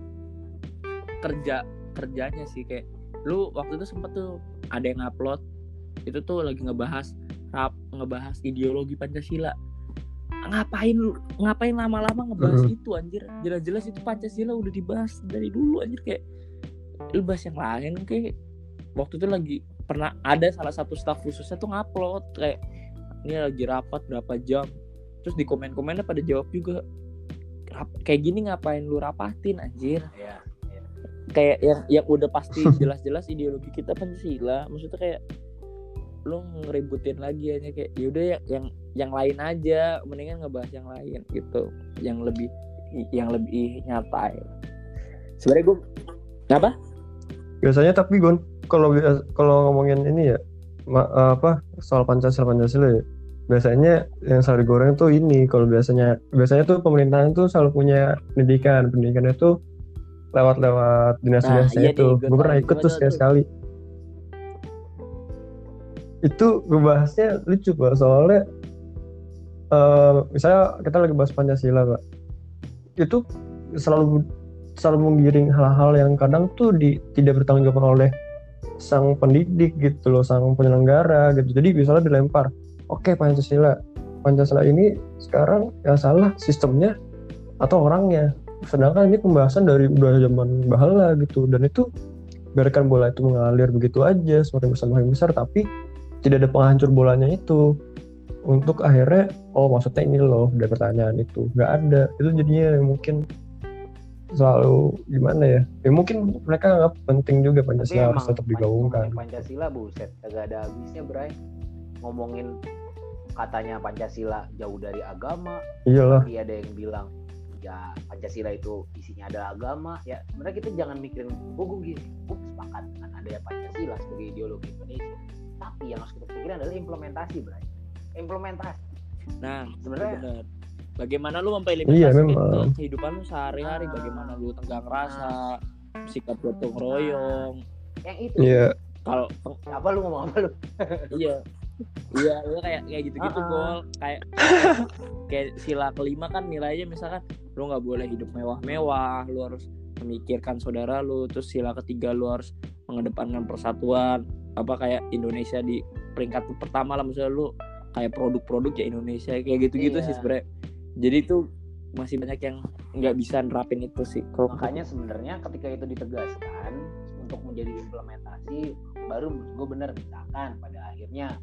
kerja kerjanya sih kayak lu waktu itu sempet tuh ada yang upload itu tuh lagi ngebahas rap ngebahas ideologi pancasila. Ngapain lu ngapain lama-lama ngebahas Mhm. itu anjir? Jelas-jelas itu pancasila udah dibahas dari dulu anjir kayak lu bahas yang lain kayak waktu itu lagi pernah ada salah satu staff khususnya tuh ngupload kayak ini lagi rapat berapa jam? Terus di komen-komennya pada jawab juga "Rap- kayak gini ngapain lu rapatin anjir? Ya kayak yang yang udah pasti jelas-jelas ideologi kita pancasila. Maksudnya kayak lu ngeributin lagi aja kayak yaudah ya yang yang lain aja mendingan ngebahas yang lain gitu. Yang lebih yang lebih nyata ya. sebenarnya gue apa? Biasanya tapi Gon kalau kalau ngomongin ini ya ma- apa soal pancasila pancasila ya biasanya yang selalu digoreng tuh ini. Kalau biasanya biasanya tuh pemerintahan tuh selalu punya pendidikan. Pendidikannya tuh lewat-lewat dinas-dinasnya iya itu. gue pernah ikut tuh sekali sekali. Itu ngebahasnya lucu pak. Soalnya eh misalnya kita lagi bahas pancasila pak. Itu selalu selalu menggiring hal-hal yang kadang tuh di, tidak bertanggung jawab oleh sang pendidik gitu loh, sang penyelenggara gitu. Jadi misalnya dilempar, oke Pancasila, Pancasila ini sekarang yang salah sistemnya atau orangnya. Sedangkan ini pembahasan dari udah zaman bahala gitu, dan itu biarkan bola itu mengalir begitu aja semakin besar semakin besar, tapi tidak ada penghancur bolanya itu. Untuk akhirnya oh maksudnya ini loh dari pertanyaan itu. Nggak ada. Itu jadinya mungkin selalu gimana ya? Ya mungkin mereka nggak penting juga tapi Pancasila harus tetap digaungkan. Pancasila buset. Kagak ada habisnya Bray. Ngomongin katanya Pancasila jauh dari agama. Iyalah. Tapi ada yang bilang ya Pancasila itu isinya adalah agama ya sebenarnya kita jangan mikirin oh gue gini. Gue sepakat dengan adanya Pancasila sebagai ideologi Indonesia. Tapi yang harus kita pikirin adalah implementasi Bray. Implementasi. Nah Sebenarnya- bener. Bagaimana lu Iya, memperlimitasikan memang. ke kehidupan lu sehari-hari? Ah. bagaimana lu tenggang rasa sikap gotong royong? Yang itu. Iya. Kalau apa lu ngomong apa lu? Iya iya iya kayak kayak gitu gitu Ah, ah. gol kayak kayak sila kelima kan nilainya misalkan lu nggak boleh hidup mewah-mewah lu harus memikirkan saudara lu terus sila ketiga lu harus mengedepankan persatuan apa kayak Indonesia di peringkat pertama lah misalnya lu kayak produk-produk ya Indonesia kayak gitu-gitu Iya. sih sebenarnya jadi itu masih banyak yang nggak bisa nerapin itu sih kalau makanya sebenarnya ketika itu ditegaskan untuk menjadi implementasi baru gue bener misalkan pada akhirnya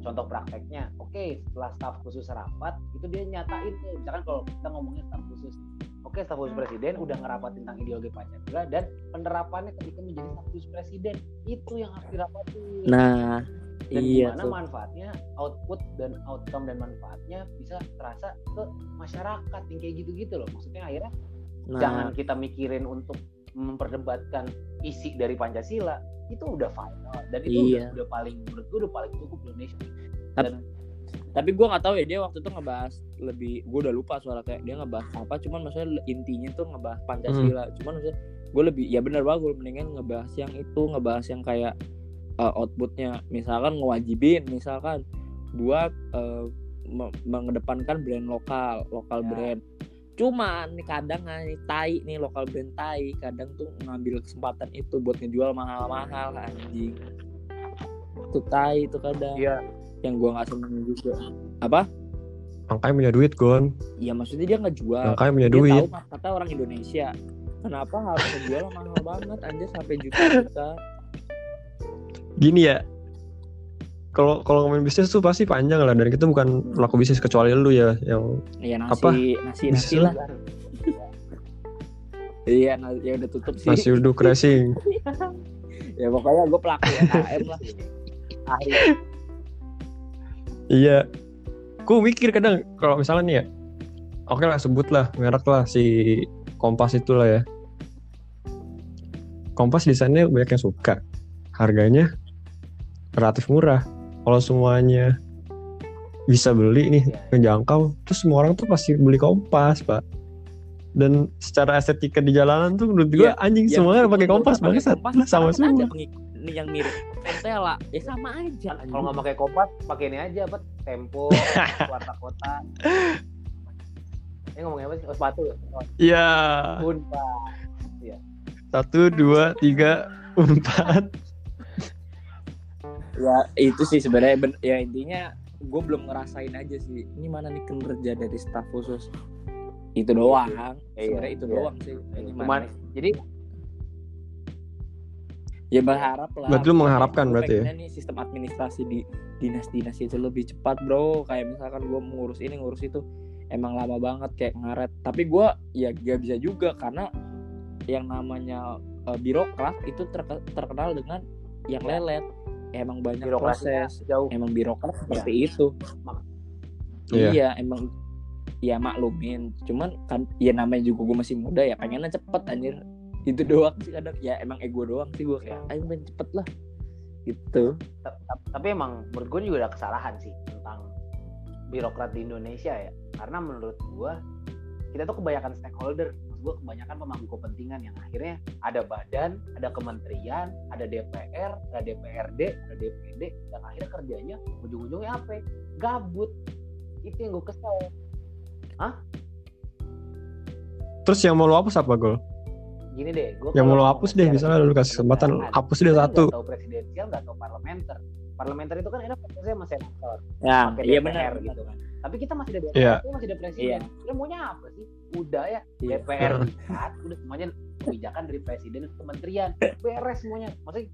contoh prakteknya oke setelah staf khusus rapat itu dia nyatain tuh misalkan kalau kita ngomongin staf khusus. Oke staf khusus presiden udah ngerapat tentang ideologi pancasila dan penerapannya ketika menjadi staf khusus presiden. Itu yang harus dirapatin. Nah dan iya gimana tuh. manfaatnya output dan outcome dan manfaatnya bisa terasa ke masyarakat yang kayak gitu-gitu loh. Maksudnya akhirnya nah. jangan kita mikirin untuk memperdebatkan isi dari Pancasila itu udah final. Dan itu udah, Iya. udah paling menurut gue udah paling cukup di Indonesia. Tapi- dan tapi gue nggak tahu ya dia waktu itu ngebahas lebih gue udah lupa soalnya kayak dia ngebahas apa cuman maksudnya intinya tuh ngebahas pancasila. Cuman maksudnya gue lebih ya bener banget gue mendingan ngebahas yang itu ngebahas yang kayak uh, outputnya. Misalkan ngewajibin misalkan buat uh, me- mengedepankan brand lokal lokal Ya. brand cuman nih kadang nih tai nih lokal brand tai kadang tuh ngambil kesempatan itu buat ngejual mahal-mahal anjing itu tai itu kadang Iya. yang gua nggak seneng juga apa Makanya punya duit, Gon. ya maksudnya dia ngejual Makanya punya dia duit. tahu kata orang Indonesia kenapa harus ngejual mahal banget anjir sampai juta-juta Gini ya. Kalau kalau ngomongin bisnis tuh pasti panjang lah dan kita bukan pelaku bisnis kecuali lu ya yang Iya nasi Apa? nasi nasi lah. Iya nasi ya udah tutup sih. nasi uduk racing. ya pokoknya gue pelaku UMKM lah. Ahli. Iya. Gue mikir kadang kalau misalnya nih ya. Oke lah sebut lah merek lah si Kompas itulah ya. Kompas desainnya banyak yang suka. Harganya relatif murah. Kalau semuanya bisa beli nih Iya. ngejangkau, terus semua orang tuh pasti beli Kompas, Pak. Dan secara estetika di jalanan tuh menurut gue Iya, anjing Ya, semuanya meskipun pakai Kompas banget sama kan semua. Ini yang mirip Ventela. Ya sama aja. Kalau nggak pakai kompas, pakai ini aja apa? Tempo, warna kota. Ini ngomongin apa sih? Oh, sepatu. Oh, Iya. Unpad. Satu, dua, tiga, empat. Ya itu sih sebenarnya ben- ya intinya gue belum ngerasain aja sih ini mana nih kinerja dari staf khusus itu doang Iya, sebenarnya itu iya. doang sih ini Cuman, mana jadi ya berharap lah Berarti lu mengharapkan Gua berarti ya? nih sistem administrasi di dinas-dinas itu lebih cepat bro kayak misalkan gue mengurus ini ngurus itu emang lama banget kayak ngaret tapi gue ya gak bisa juga karena yang namanya eh, birokrat itu terke- terkenal dengan yang Ya. lelet emang banyak proses jauh. emang birokrat seperti Ya. itu Mak- Iya. iya emang ya maklumin cuman kan ya namanya juga gue masih muda ya pengennya cepet anjir itu doang sih kadang ya emang ego doang sih gue kayak ayo main cepet lah gitu Ta- ta- Tapi emang menurut gue juga ada kesalahan sih tentang birokrat di Indonesia ya. Karena menurut gue kita tuh kebanyakan stakeholder. Gue kebanyakan pemangku kepentingan yang akhirnya ada badan, ada kementerian, ada DPR, ada DPRD, ada DPD, dan akhirnya kerjanya ujung-ujungnya apa? Gabut. Itu yang gue kesel. Terus yang mau lu hapus apa, Gol? Gini deh, gue Yang mau lu hapus deh, misalnya lu kasih kesempatan, hapus deh satu. Gak tahu presidensial, gak tahu parlementer. Parlementer itu kan enak prosesnya sama senator. ya iya benar gitu kan. Tapi kita masih ada Iya. DPR, masih ada presiden. Udah maunya apa sih? Udah ya Iya. DPR dikat, udah semuanya kebijakan dari presiden dan kementerian. Beres semuanya. Maksudnya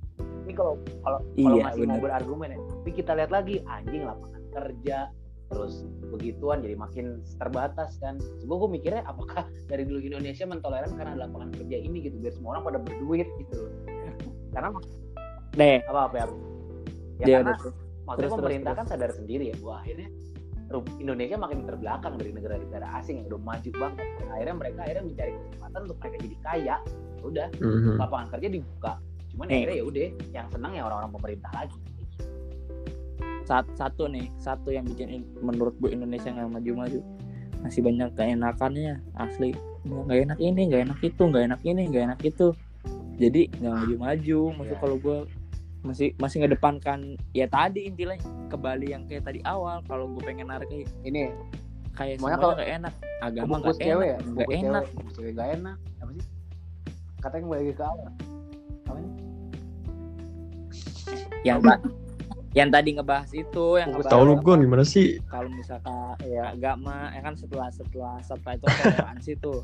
ini kalau kalau kalau Iya, masih mau benar. berargumen ya. Tapi kita lihat lagi anjing lapangan kerja terus begituan jadi makin terbatas kan. Gue gue mikirnya apakah dari dulu Indonesia mentoleran karena ada lapangan kerja ini gitu biar semua orang pada berduit gitu loh. Karena deh apa apa ya? Ya dia karena maksudnya Terus, pemerintah terus, kan sadar sendiri ya bahwa akhirnya Indonesia makin terbelakang dari negara-negara asing yang udah maju banget. Akhirnya mereka akhirnya mencari kesempatan untuk mereka jadi kaya. Ya udah Mhm. lapangan kerja dibuka. Cuman Nih. akhirnya ya udah yang senang ya orang-orang pemerintah lagi. Sat- satu nih satu yang bikin in- menurut gue Indonesia nggak maju-maju. Masih banyak keenakannya asli. Nggak enak ini nggak enak itu nggak enak ini nggak enak itu. Jadi nggak maju-maju. Maksud Iya. kalau gue masih masih ngedepankan ya tadi intinya ke Bali yang kayak tadi awal. Kalau gue pengen narik ini kayak Semuanya semuanya kalau- nggak enak. Agama nggak cewek ya enak nggak bungkus enak. cewek. Gak enak. Apa sih? Katanya kembali lagi ke awal. Apa nih yang yang tadi ngebahas itu yang ngebahas Tahu lu Gon gimana sih? kalau misalkan ya agama ya kan setelah setelah setelah itu toleransi tuh.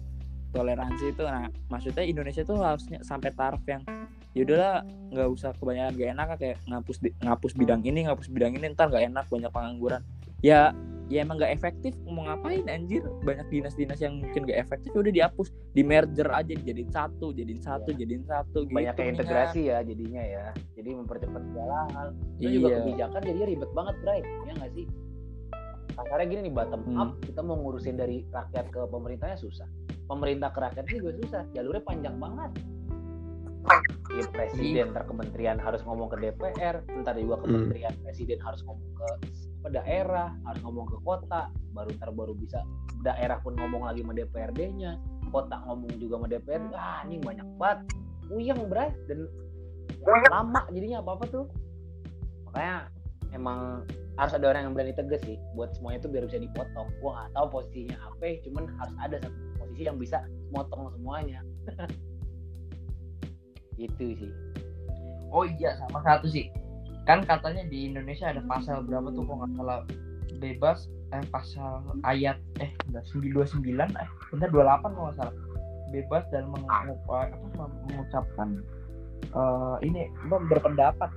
Toleransi itu nah maksudnya Indonesia tuh harusnya sampai taraf yang yaudahlah nggak usah kebanyakan gak enak kayak ngapus di- ngapus bidang ini ngapus bidang ini ntar nggak enak banyak pengangguran. Ya ya emang gak efektif mau ngapain anjir? Banyak dinas-dinas yang mungkin gak efektif ya udah dihapus di merger aja jadiin satu jadiin satu Iya. jadiin satu gitu banyak kayak integrasi ya jadinya ya. Jadi mempercepat segala hal. Itu juga iya. kebijakan jadinya ribet banget Bray. Ya nggak sih? Kasarnya gini nih bottom Hmm. up kita mau ngurusin dari rakyat ke pemerintahnya susah. Pemerintah ke rakyatnya juga susah. Jalurnya panjang banget ya presiden ntar kementerian harus ngomong ke DPR ntar juga kementerian presiden harus ngomong ke ke daerah harus ngomong ke kota baru ntar baru bisa daerah pun ngomong lagi sama DPRD-nya kota ngomong juga sama DPR ah anjing banyak banget puyeng bray. Dan lama jadinya apa apa tuh. Makanya emang harus ada orang yang berani tegas sih buat semuanya itu biar bisa dipotong. Gua nggak tahu posisinya apa cuman harus ada satu posisi yang bisa motong semuanya itu sih Oh iya sama satu sih. Kan katanya di Indonesia ada pasal berapa tuh kok nggak salah bebas eh pasal ayat eh enggak 929 eh benar 28 kalau nggak salah. Bebas dalam mengucap, apa, mengucapkan eh, ini berpendapat.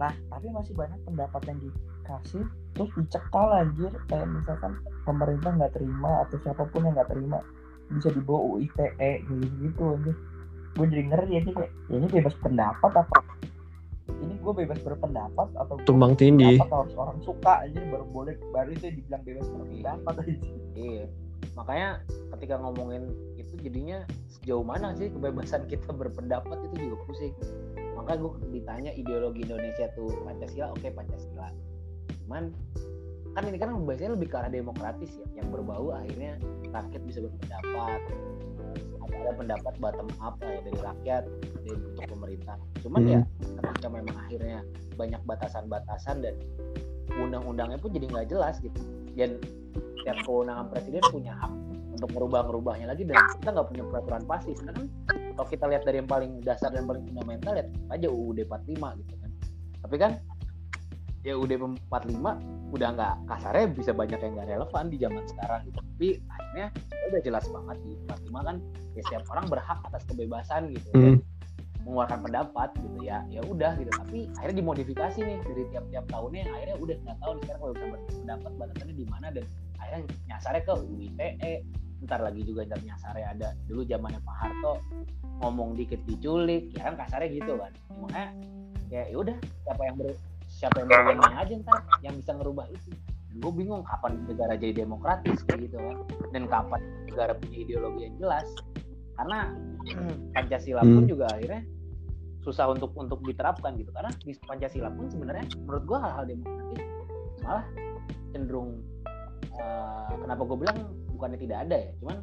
Nah, tapi masih banyak pendapat yang dikasih terus dicekal anjir kayak misalkan pemerintah nggak terima atau siapa pun yang nggak terima bisa dibawa UITE gitu gitu anjir gue jadi ngeri aja kayak ya ini bebas pendapat apa? Ini gue bebas berpendapat atau Tumbang tindih. harus orang suka aja baru boleh baru itu dibilang bebas berpendapat aja. Iya. Makanya ketika ngomongin itu jadinya sejauh mana sih kebebasan kita berpendapat itu juga pusing. Makanya gue ditanya ideologi Indonesia tuh Pancasila oke Pancasila. Cuman kan ini kan biasanya lebih ke arah demokratis ya yang berbau akhirnya rakyat bisa berpendapat ada, pendapat bottom up lah ya dari rakyat dari untuk pemerintah. Cuman Hmm. ya ketika memang akhirnya banyak batasan-batasan dan undang-undangnya pun jadi nggak jelas gitu. Dan setiap kewenangan presiden punya hak untuk merubah-merubahnya lagi dan kita nggak punya peraturan pasti sekarang kalau kita lihat dari yang paling dasar dan paling fundamental lihat aja UUD 45 gitu kan. Tapi kan ya UUD 45 udah nggak kasarnya bisa banyak yang nggak relevan di zaman sekarang gitu. Tapi akhirnya ya udah jelas banget di 45 kan ya setiap orang berhak atas kebebasan gitu. Hmm. mengeluarkan pendapat gitu ya. Ya udah gitu. Tapi akhirnya dimodifikasi nih dari tiap-tiap tahunnya. Yang akhirnya udah nggak tahu nih sekarang kalau bisa berpendapat batasannya di mana. Dan akhirnya nyasarnya ke UITE ntar lagi juga ntar nyasarnya ada. Dulu zamannya Pak Harto ngomong dikit diculik. Ya kan kasarnya gitu kan. Makanya ya ya udah siapa yang ber, siapa yang berwenang aja ntar yang bisa ngerubah itu. Dan gue bingung kapan negara jadi demokratis kayak gitu kan. Dan kapan negara punya ideologi yang jelas. Karena Pancasila pun Hmm. juga akhirnya susah untuk untuk diterapkan gitu. Karena di Pancasila pun sebenarnya menurut gua hal-hal demokratis malah cenderung eh, kenapa gue bilang bukannya tidak ada ya. Cuman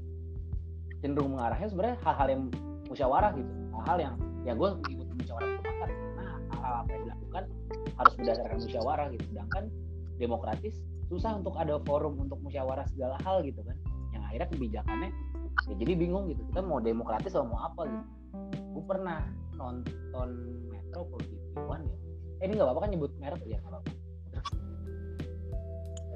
cenderung mengarahnya sebenarnya hal-hal yang musyawarah gitu. Hal-hal yang ya gue ikut musyawarah mufakat nah hal-hal apa yang dilakukan harus berdasarkan musyawarah gitu. Sedangkan demokratis susah untuk ada forum untuk musyawarah segala hal gitu kan. Yang akhirnya kebijakannya ya jadi bingung gitu. Kita mau demokratis atau mau apa gitu. Gue pernah nonton Metro One ya. Eh ini nggak apa-apa kan nyebut merek ya nggak apa-apa.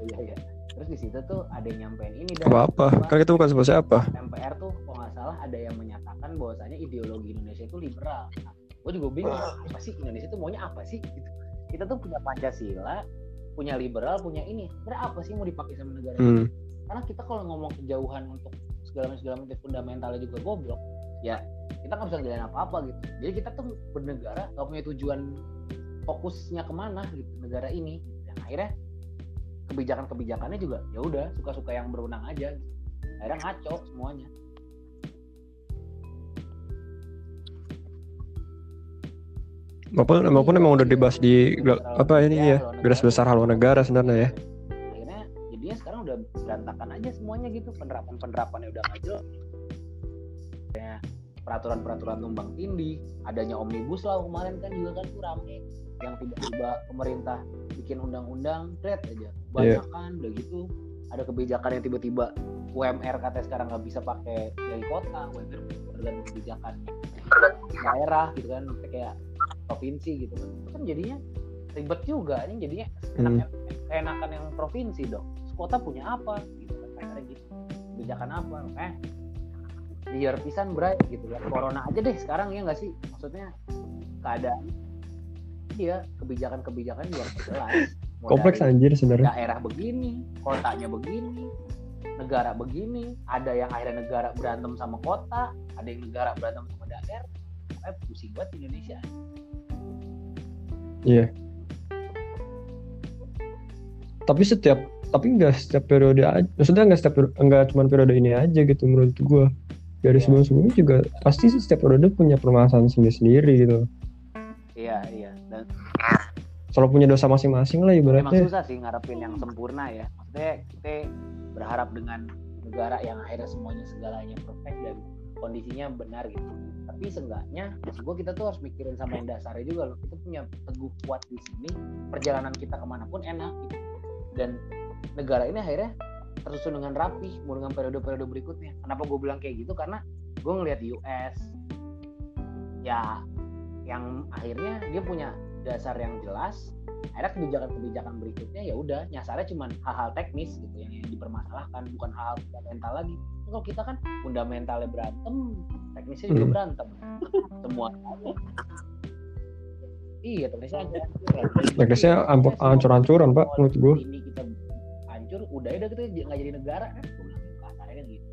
Iya iya. Terus di situ tuh ada yang nyampein ini dan Apa? Apa? Kan kita bukan siapa? Siapa. MPR tuh kalau nggak salah ada yang menyatakan bahwasanya ideologi Indonesia itu liberal. Nah, gue juga bingung apa sih Indonesia itu maunya apa sih? Gitu. Kita tuh punya Pancasila, punya liberal, punya ini. Sebenarnya apa sih mau dipakai sama negara ini? Hmm. Karena kita kalau ngomong kejauhan untuk segala segala macam fundamentalnya juga goblok. Ya kita nggak bisa ngejalanin apa-apa gitu. Jadi kita tuh bernegara nggak punya tujuan fokusnya ke mana gitu negara ini. Dan akhirnya kebijakan-kebijakannya juga ya udah suka-suka yang berwenang aja. Gitu. Akhirnya ngaco semuanya. Maupun maupun emang udah dibahas di apa ini ya garis besar haluan negara sebenarnya ya. akhirnya jadinya sekarang udah berantakan aja semuanya gitu penerapan penerapannya udah nggak jelas. Ya, peraturan-peraturan tumbang tindih adanya omnibus law kemarin kan juga kan tuh rame yang tiba-tiba pemerintah bikin undang-undang red aja. Banyak kan udah gitu ada kebijakan yang tiba-tiba UMR katanya sekarang nggak bisa pakai dari kota UMR tergantung kebijakan daerah gitu kan kayak provinsi gitu kan. Kan jadinya ribet juga ini jadinya Hmm. enakan, enakan yang provinsi dong. Kota punya apa gitu kan kayak gitu kebijakan apa eh liar pisan bray gitu kan. Corona aja deh sekarang ya nggak sih? Maksudnya keadaan iya kebijakan-kebijakan nggak jelas Kompleks anjir sebenarnya. daerah begini kotanya begini negara begini ada yang akhirnya negara berantem sama kota ada yang negara berantem sama daerah eh pusing banget Indonesia Iya. Tapi setiap tapi nggak setiap periode aja. Maksudnya nggak setiap nggak cuma periode ini aja gitu menurut gua. Dari Iya. sebelum-sebelumnya juga pasti setiap periode punya permasalahan sendiri-sendiri gitu. iya iya dan Selalu punya dosa masing-masing lah ibaratnya. susah sih ngarepin yang sempurna ya maksudnya kita berharap dengan negara yang akhirnya semuanya segalanya perfect dan kondisinya benar gitu. Tapi seenggaknya maksud gue kita tuh harus mikirin sama yang dasarnya juga loh. Kita punya teguh kuat di sini perjalanan kita ke mana pun enak gitu. Dan negara ini akhirnya tersusun dengan rapi mau dengan periode-periode berikutnya. Kenapa gue bilang kayak gitu? Karena gue ngelihat US ya yang akhirnya dia punya dasar yang jelas. Akhirnya kebijakan-kebijakan berikutnya ya udah nyasarnya cuma hal-hal teknis gitu yang, yang dipermasalahkan bukan hal fundamental lagi kalau kita kan fundamentalnya berantem teknisnya juga Hmm. berantem. Semua. Iya teknisnya Teknisnya ancur-ancuran, Pak, menurut gua. ini kita hancur udah udah kita nggak jadi negara. Kan gue kasarnya kan gitu.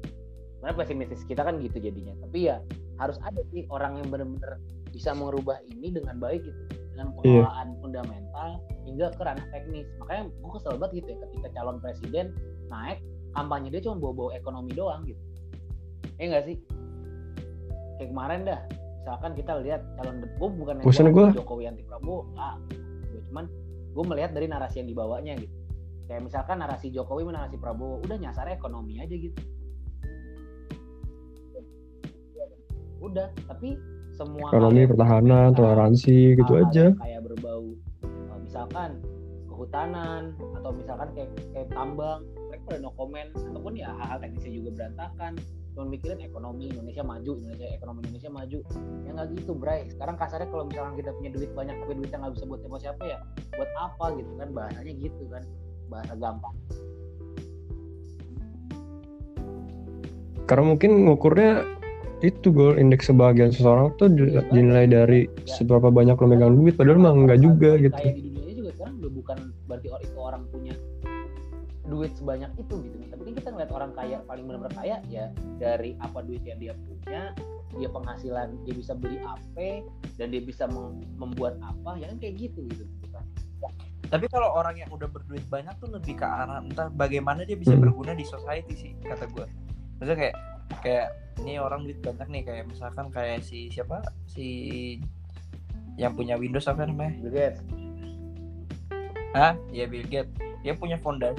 Mana pesimistis kita kan gitu jadinya. Tapi ya harus ada sih orang yang benar-benar bisa merubah ini dengan baik gitu. Dengan Iya. pengelolaan fundamental hingga ke ranah teknis. Makanya gue kesel banget gitu ya ketika calon presiden naik kampanye dia cuma bawa-bawa ekonomi doang gitu. Ya enggak sih? Kayak kemarin dah misalkan kita lihat calon gue bukan yang Bosan gua. Jokowi anti Prabowo enggak gue cuman gue melihat dari narasi yang dibawanya gitu. Kayak misalkan narasi Jokowi narasi Prabowo udah nyasar ekonomi aja gitu. Udah tapi semua Ekonomi, pertahanan, toleransi gitu aja. kayak berbau uh, misalkan kehutanan atau misalkan kayak kayak tambang pada no comment ataupun ya hal-hal teknisnya juga berantakan. Cuma mikirin ekonomi Indonesia maju Indonesia ekonomi Indonesia maju. Ya nggak gitu Bray. Sekarang kasarnya kalau misalkan kita punya duit banyak tapi duitnya nggak bisa buat siapa siapa ya buat apa gitu kan? Bahasanya gitu kan. Bahasa gampang. Karena mungkin ngukurnya itu goal indeks kebahagiaan seseorang tuh Iya, dinilai dari Ya. seberapa banyak lo megang duit padahal mah enggak juga gitu. kayak di dunia juga sekarang udah bukan berarti orang itu orang punya duit sebanyak itu gitu tapi kan kita ngeliat orang kaya paling benar-benar kaya ya dari apa duit yang dia punya dia penghasilan dia bisa beli apa dan dia bisa mem- membuat apa ya kan kayak gitu gitu Tapi kalau orang yang udah berduit banyak tuh lebih ke arah entah bagaimana dia bisa berguna di society sih kata gue. Maksudnya kayak kayak ini orang duit banyak nih kayak misalkan kayak si siapa si yang punya Windows apa namanya? Bill Gates Hah? Ya Bill Gates. Dia punya fondasi.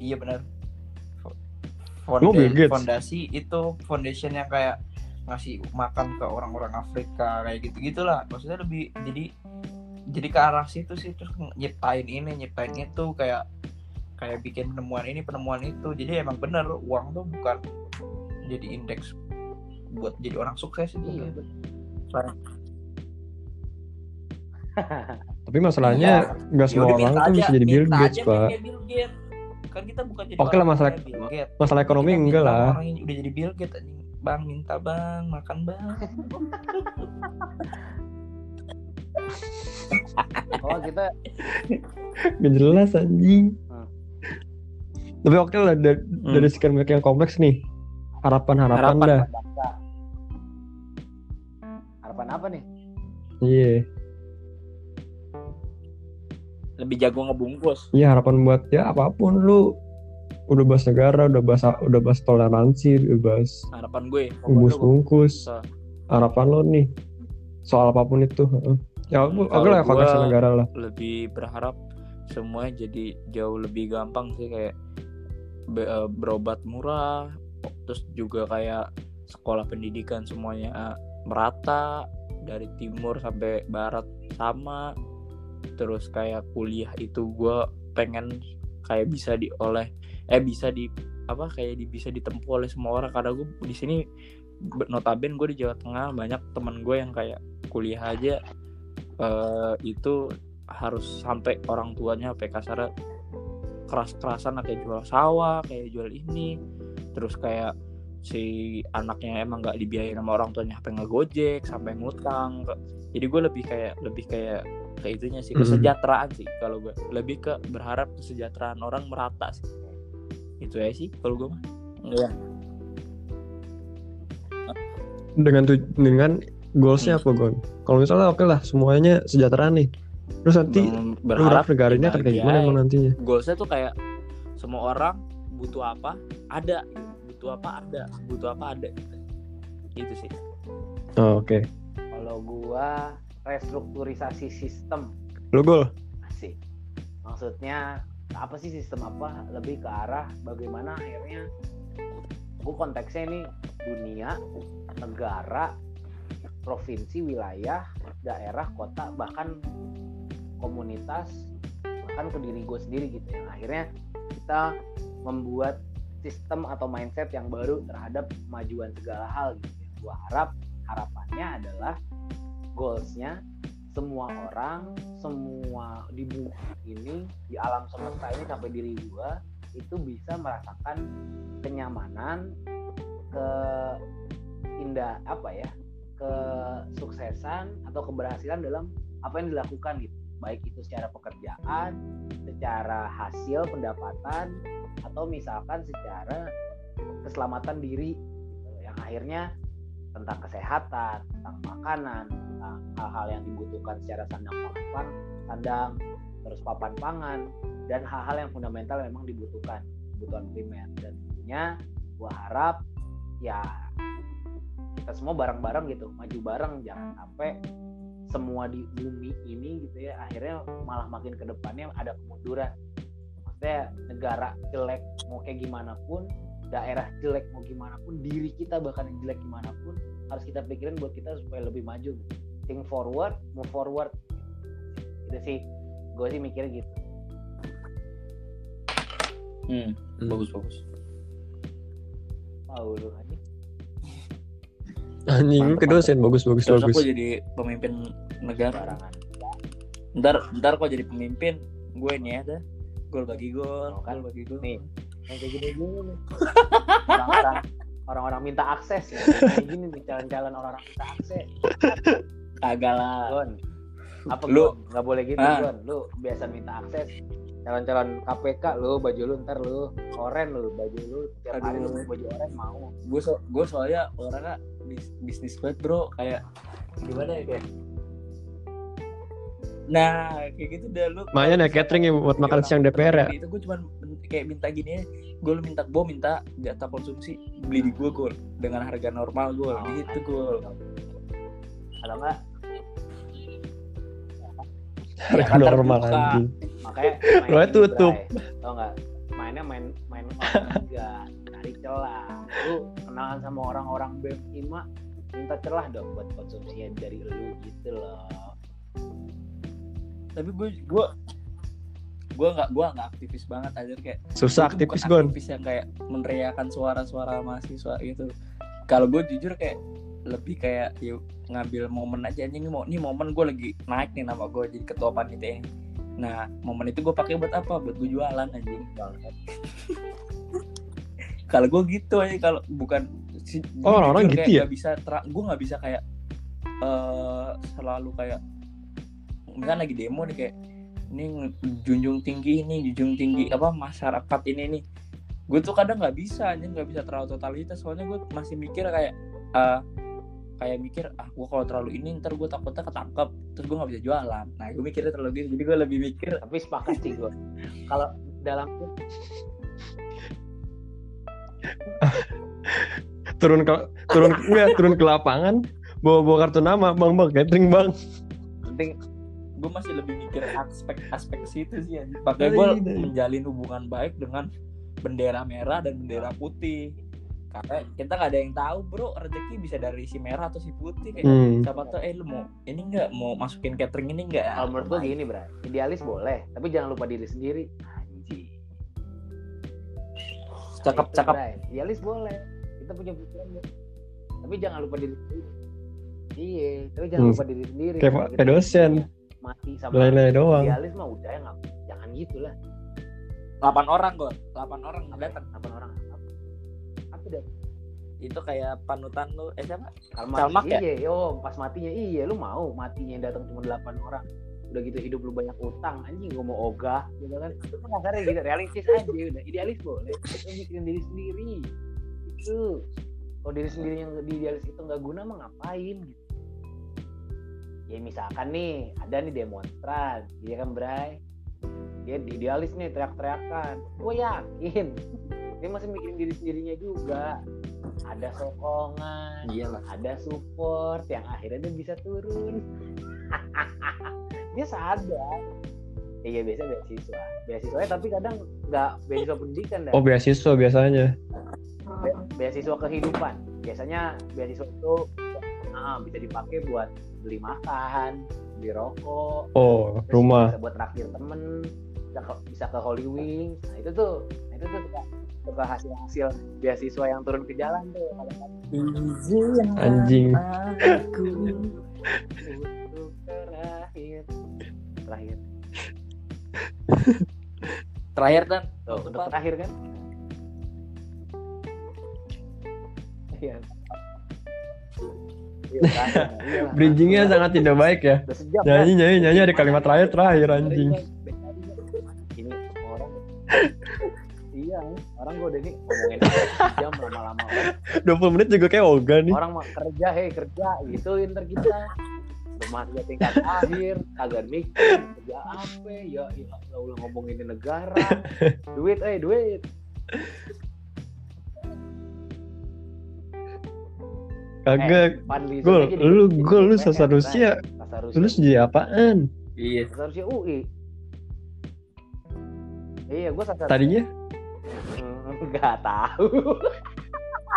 Iya benar. Fo- Bill Gates. fondasi itu foundation yang kayak ngasih makan ke orang-orang Afrika kayak gitu gitulah maksudnya lebih jadi jadi ke arah situ sih terus nyiptain ini nyiptain itu kayak kayak bikin penemuan ini penemuan itu jadi emang bener uang tuh bukan jadi indeks buat jadi orang sukses itu iya kan. Tapi masalahnya nggak Ya semua orang tuh bisa jadi Bill Gates, Pak. kayak Bill Gates. Kan kita bukan jadi Oke lah, masalah-. Masalah ekonomi Kita enggak lah. Orang yang udah jadi Bill Gates anjing. Bang minta bang makan bang. oh kita Gak jelas anjing. Hmm. Tapi oke lah dari, dari sekian banyak yang kompleks nih. Harapan-harapan Harapan, dah. bangsa harapan apa nih Iya. Lebih jago ngebungkus Iya harapan buat ya apa pun lu udah bahas negara, udah bahas udah bahas toleransi, udah bahas harapan gue bungkus bungkus. So. Harapan lo nih soal apa pun itu. Ya aku, Hmm, oke lah kalau evaluasi gua- negara lah. lebih berharap semuanya jadi jauh lebih gampang sih kayak be- eh, berobat murah terus juga kayak sekolah pendidikan semuanya merata dari timur sampai barat sama terus kayak kuliah itu gue pengen kayak bisa dioleh eh bisa di apa kayak di, bisa ditempuh oleh semua orang. Karena gue di sini be- notaben gue di Jawa Tengah banyak teman gue yang kayak kuliah aja eh, itu harus sampai orang tuanya sampai kasarnya keras-kerasan kayak jual sawah kayak jual ini. Terus kayak si anaknya emang nggak dibiayain sama orang tuanya sampai ngegojek sampai ngutang jadi gue lebih kayak lebih kayak ke itunya sih Hmm. kesejahteraan sih kalau gue lebih ke berharap kesejahteraan orang merata sih itu ya sih kalau gue mah Iya. Dengan tu- dengan goalsnya Hmm. apa Gon? Kalau misalnya oke lah semuanya sejahtera nih. Terus nanti berharap berharap negara ini akan kayak gimana emang nantinya? goalsnya tuh kayak semua orang butuh apa ada butuh apa ada butuh apa ada gitu sih Oh, oke. kalau gua restrukturisasi sistem Lu gol. Asik. Maksudnya apa sih sistem apa? Lebih ke arah bagaimana akhirnya gue konteksnya ini dunia negara provinsi wilayah daerah kota bahkan komunitas bahkan ke diri gue sendiri gitu yang akhirnya kita membuat sistem atau mindset yang baru terhadap kemajuan segala hal gitu yang gue harap harapannya adalah goalsnya semua orang semua di bumi ini di alam semesta ini sampai diri gue itu bisa merasakan kenyamanan ke indah apa ya kesuksesan atau keberhasilan dalam apa yang dilakukan gitu. Baik itu secara pekerjaan secara hasil pendapatan atau misalkan secara keselamatan diri gitu, yang akhirnya tentang kesehatan tentang makanan tentang hal-hal yang dibutuhkan secara sandang pangan sandang terus papan pangan dan hal-hal yang fundamental memang dibutuhkan kebutuhan primer. Dan tentunya gua harap ya kita semua bareng-bareng gitu maju bareng jangan sampai semua di bumi ini gitu ya akhirnya malah makin ke depannya ada kemunduran. Maksudnya negara jelek mau kayak gimana pun daerah jelek mau gimana pun diri kita bahkan yang jelek gimana pun harus kita pikirin buat kita supaya lebih maju gitu. think forward move forward itu sih gue sih mikirnya gitu Hmm, bagus bagus. tahu lu Anjing Mantap, ke dosen bagus bagus Terus bagus. aku jadi pemimpin negara. barangan Ntar ntar kok jadi pemimpin, gue ini ya dah. Gol bagi gol, Oh, kan? gol bagi gol. Nih. Yang kayak gini gini nih. Orang-orang orang-orang minta akses. Ya. kayak gini nih calon-calon orang-orang minta akses. Kagak lah. Gon apa Lu- nggak boleh gitu Ah. Gon. Lu biasa minta akses. Calon-calon KPK lu baju lu ntar lu oren lu baju lu tiap hari lu baju oren mau. Gue so, gue soalnya orangnya bis- bisnis banget bro, kayak gimana ya? Kayak. Nah, kayak gitu dah lu. Makanya naik catering ya buat makan siang DPR ya. Itu gue cuma kayak minta gini ya. Gue lu minta gue minta jatah konsumsi beli di gue gue dengan harga normal gue Oh. gitu gue. kalau enggak Ya, Harga kan normal anjing. makanya Lo tutup. ini, Bray. tau nggak mainnya main main orang juga cari celah lu kenalan sama orang-orang BEM IMA minta celah dong buat konsumsinya dari lu gitu loh Tapi gue gue gue nggak gue nggak aktivis banget aja kayak Susah aktivis Gon. aktivis yang kayak meneriakan suara-suara mahasiswa gitu kalau gue jujur kayak lebih kayak yuk ngambil momen aja anjing ini mau ini momen gue lagi naik nih nama gue jadi ketua panitia ini nah momen itu gue pakai buat apa buat gue jualan anjing kalau gue gitu aja kalau bukan si, Oh, orang-orang jujur gitu ya? nggak bisa gue nggak bisa kayak eh selalu kayak misalnya lagi demo nih kayak ini junjung tinggi ini junjung tinggi apa masyarakat ini nih. Gue tuh kadang nggak bisa aja nggak bisa terlalu totalitas. Soalnya gue masih mikir kayak eh, kayak mikir ah gue kalau terlalu ini ntar gue takutnya ketangkep. Terus gue nggak bisa jualan. Nah gue mikirnya terlalu gitu jadi gue lebih mikir tapi sepakat sih gue kalau dalam Turun ke turun enggak, turun ke lapangan bawa bawa kartu nama bang bang catering bang. penting gue masih lebih mikir aspek aspek situ sih makanya Iya, gue menjalin hubungan baik dengan bendera merah dan bendera putih. Karena kita nggak ada yang tahu bro rezeki bisa dari si merah atau si putih kayak Hmm. siapa tuh eh lu mau ini nggak? Mau masukin catering ini nggak? Kalau menurut gue gini bro. Idealis boleh tapi jangan lupa diri sendiri. Anjing. Cakep Itu, cakep. Bray. idealis boleh. Kita punya pikiran ya. tapi jangan lupa diri sendiri. Iya tapi jangan Hmm. lupa diri sendiri. Kayak dosen. Mati sama Lele doang. idealis mah udah ya nggak jangan gitu lah. 8 orang gue 8 orang datang apa orang. Apa, dah itu kayak panutan lu eh siapa? Kalmak, Kalmak ya? iya yo pas matinya iya lu mau matinya yang datang cuma 8 orang. Udah gitu hidup lu banyak utang anjing gua mau ogah gitu kan. Itu kasarnya gitu realistis aja udah idealis boleh. Itu mikirin diri sendiri. Itu. Kalau diri sendiri yang di idealis itu nggak guna mah ngapain gitu ya misalkan nih ada nih demonstran iya kan Bray? Dia di idealis nih teriak-teriakan. Gue yakin dia masih mikirin diri sendirinya juga. Ada sokongan iyalah. ada support yang akhirnya dia bisa turun. Dia sadar. Iya biasa beasiswa. Beasiswanya tapi kadang nggak beasiswa pendidikan dah Oh beasiswa biasanya. Be- beasiswa kehidupan. Biasanya beasiswa itu ah, bisa dipakai buat beli makan beli rokok Oh, terus rumah. bisa buat traktir temen bisa ke, bisa ke Holy Wings nah itu tuh nah, itu tuh suka, suka hasil hasil beasiswa yang turun ke jalan tuh kadang-kadang Anjing. Aku. untuk terakhir terakhir Terakhir dan tuh untuk terakhir kan iya. Bridgingnya sangat tidak baik ya. Udah Nyanyi kan? nyanyi nyanyi ada kalimat terakhir terakhir anjing. ini orang iya orang gue udah nih ngomongin jam lama-lama. 20 menit juga kayak ogah nih. orang mah kerja hei kerja. Gitu ntar kita. Rumah dia tingkat akhir kagak mikir kerja apa ya ya ya ulah ngomongin negara. Duit eh duit Kagak. Fadli Gol, lu gol lu Rusia. kan? Sasar Lu jadi apaan? Iya. Sasar Rusia UI iya gue sasar Tadinya? Hmm, nggak tahu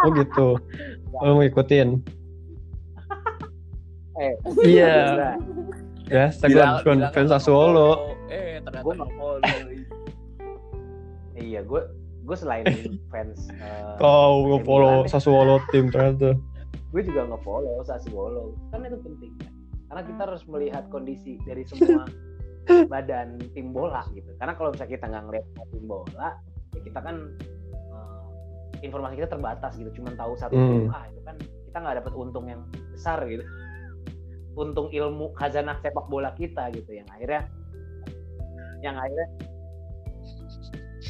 Oh gitu. Lu mau ikutin. eh Iya. Ya, Instagram fans fans Sassuolo. Eh, ternyata Gua nggak follow. iya gue gue selain fans eh, Kau nge-follow Milan, Sassuolo tim ternyata. Gue juga nge-follow Sassuolo kan itu penting kan karena kita harus melihat kondisi dari semua badan tim bola gitu karena kalau misalnya kita nggak ngeliat tim bola ya kita kan eh, informasi kita terbatas gitu cuma tahu satu Hmm. tim ah itu kan kita nggak dapat untung yang besar gitu untung ilmu khazanah sepak bola kita gitu yang akhirnya yang akhirnya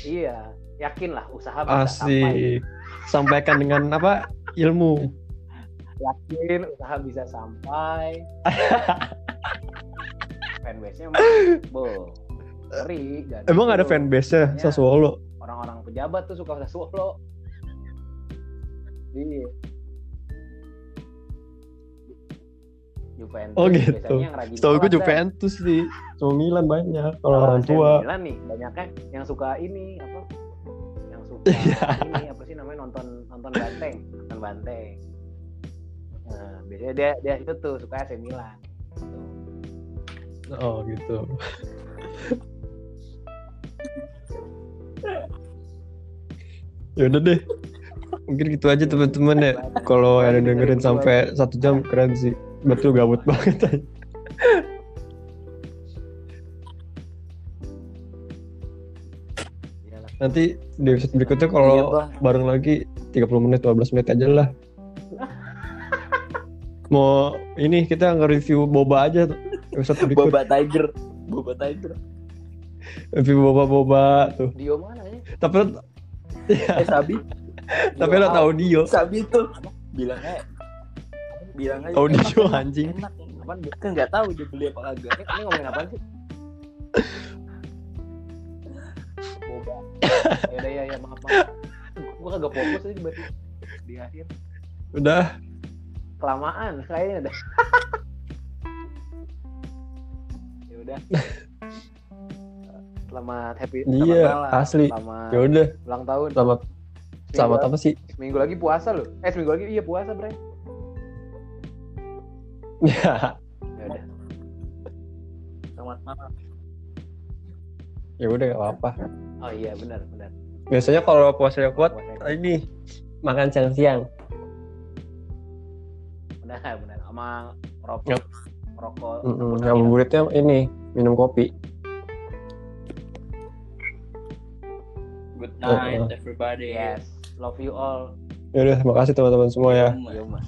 iya yakin lah usaha bisa sampai Asik. Sampaikan dengan apa? Ilmu. Yakin usaha bisa sampai fanbase nya bo ngeri Emang ada fanbase-nya Iya. Sassuolo? orang-orang pejabat tuh suka Sassuolo iya Juventus Oh, gitu. biasanya yang rajin Setahu gue. Juventus sih. Sama Milan banyak. Kalau orang tua. Milan nih banyaknya yang suka ini apa yang suka Iya. ini apa sih namanya nonton nonton banteng nonton banteng nah biasanya dia dia itu tuh suka AC Milan Tuh. Oh gitu. ya udah deh. Mungkin gitu aja teman-teman ya. Kalau ada yang dengerin sampai satu jam keren sih. Betul gabut banget aja. Nanti di episode berikutnya Iya, kalau Bang. bareng lagi 30 menit 12 menit aja lah. Mau ini kita nge-review boba aja tuh. Episode berikut. Boba Tiger. Boba Tiger. Review boba-boba tuh. Dio mana ya Tapi lo, Eh Sabi, tapi lo tahu Dio. Sabi tuh bilangnya bilangnya Audio, enak, anjing. Enak. Apaan, Bu? Kan nggak tahu dia beli apa kagak. ini, ngomongin apa sih boba ya ya ya maaf maaf gua kagak fokus aja di akhir Udah. Kelamaan kayaknya udah ya udah selamat happy selamat Iya, malam, asli. selamat Ya udah. ulang tahun Selamat selamat Seminggu apa sih? seminggu lagi puasa loh eh seminggu lagi iya puasa bre Ya. ya udah Selamat malam. Ya udah gak apa-apa. oh iya benar benar Biasanya kalau puasanya kuat Puasa. ini makan siang-siang. Benar benar sama rokok Yap. rokok. Yang buburitnya ini minum kopi. Good night oh. everybody. yes love you all Ya udah, makasih teman-teman semua ya. Iya, Yo, mas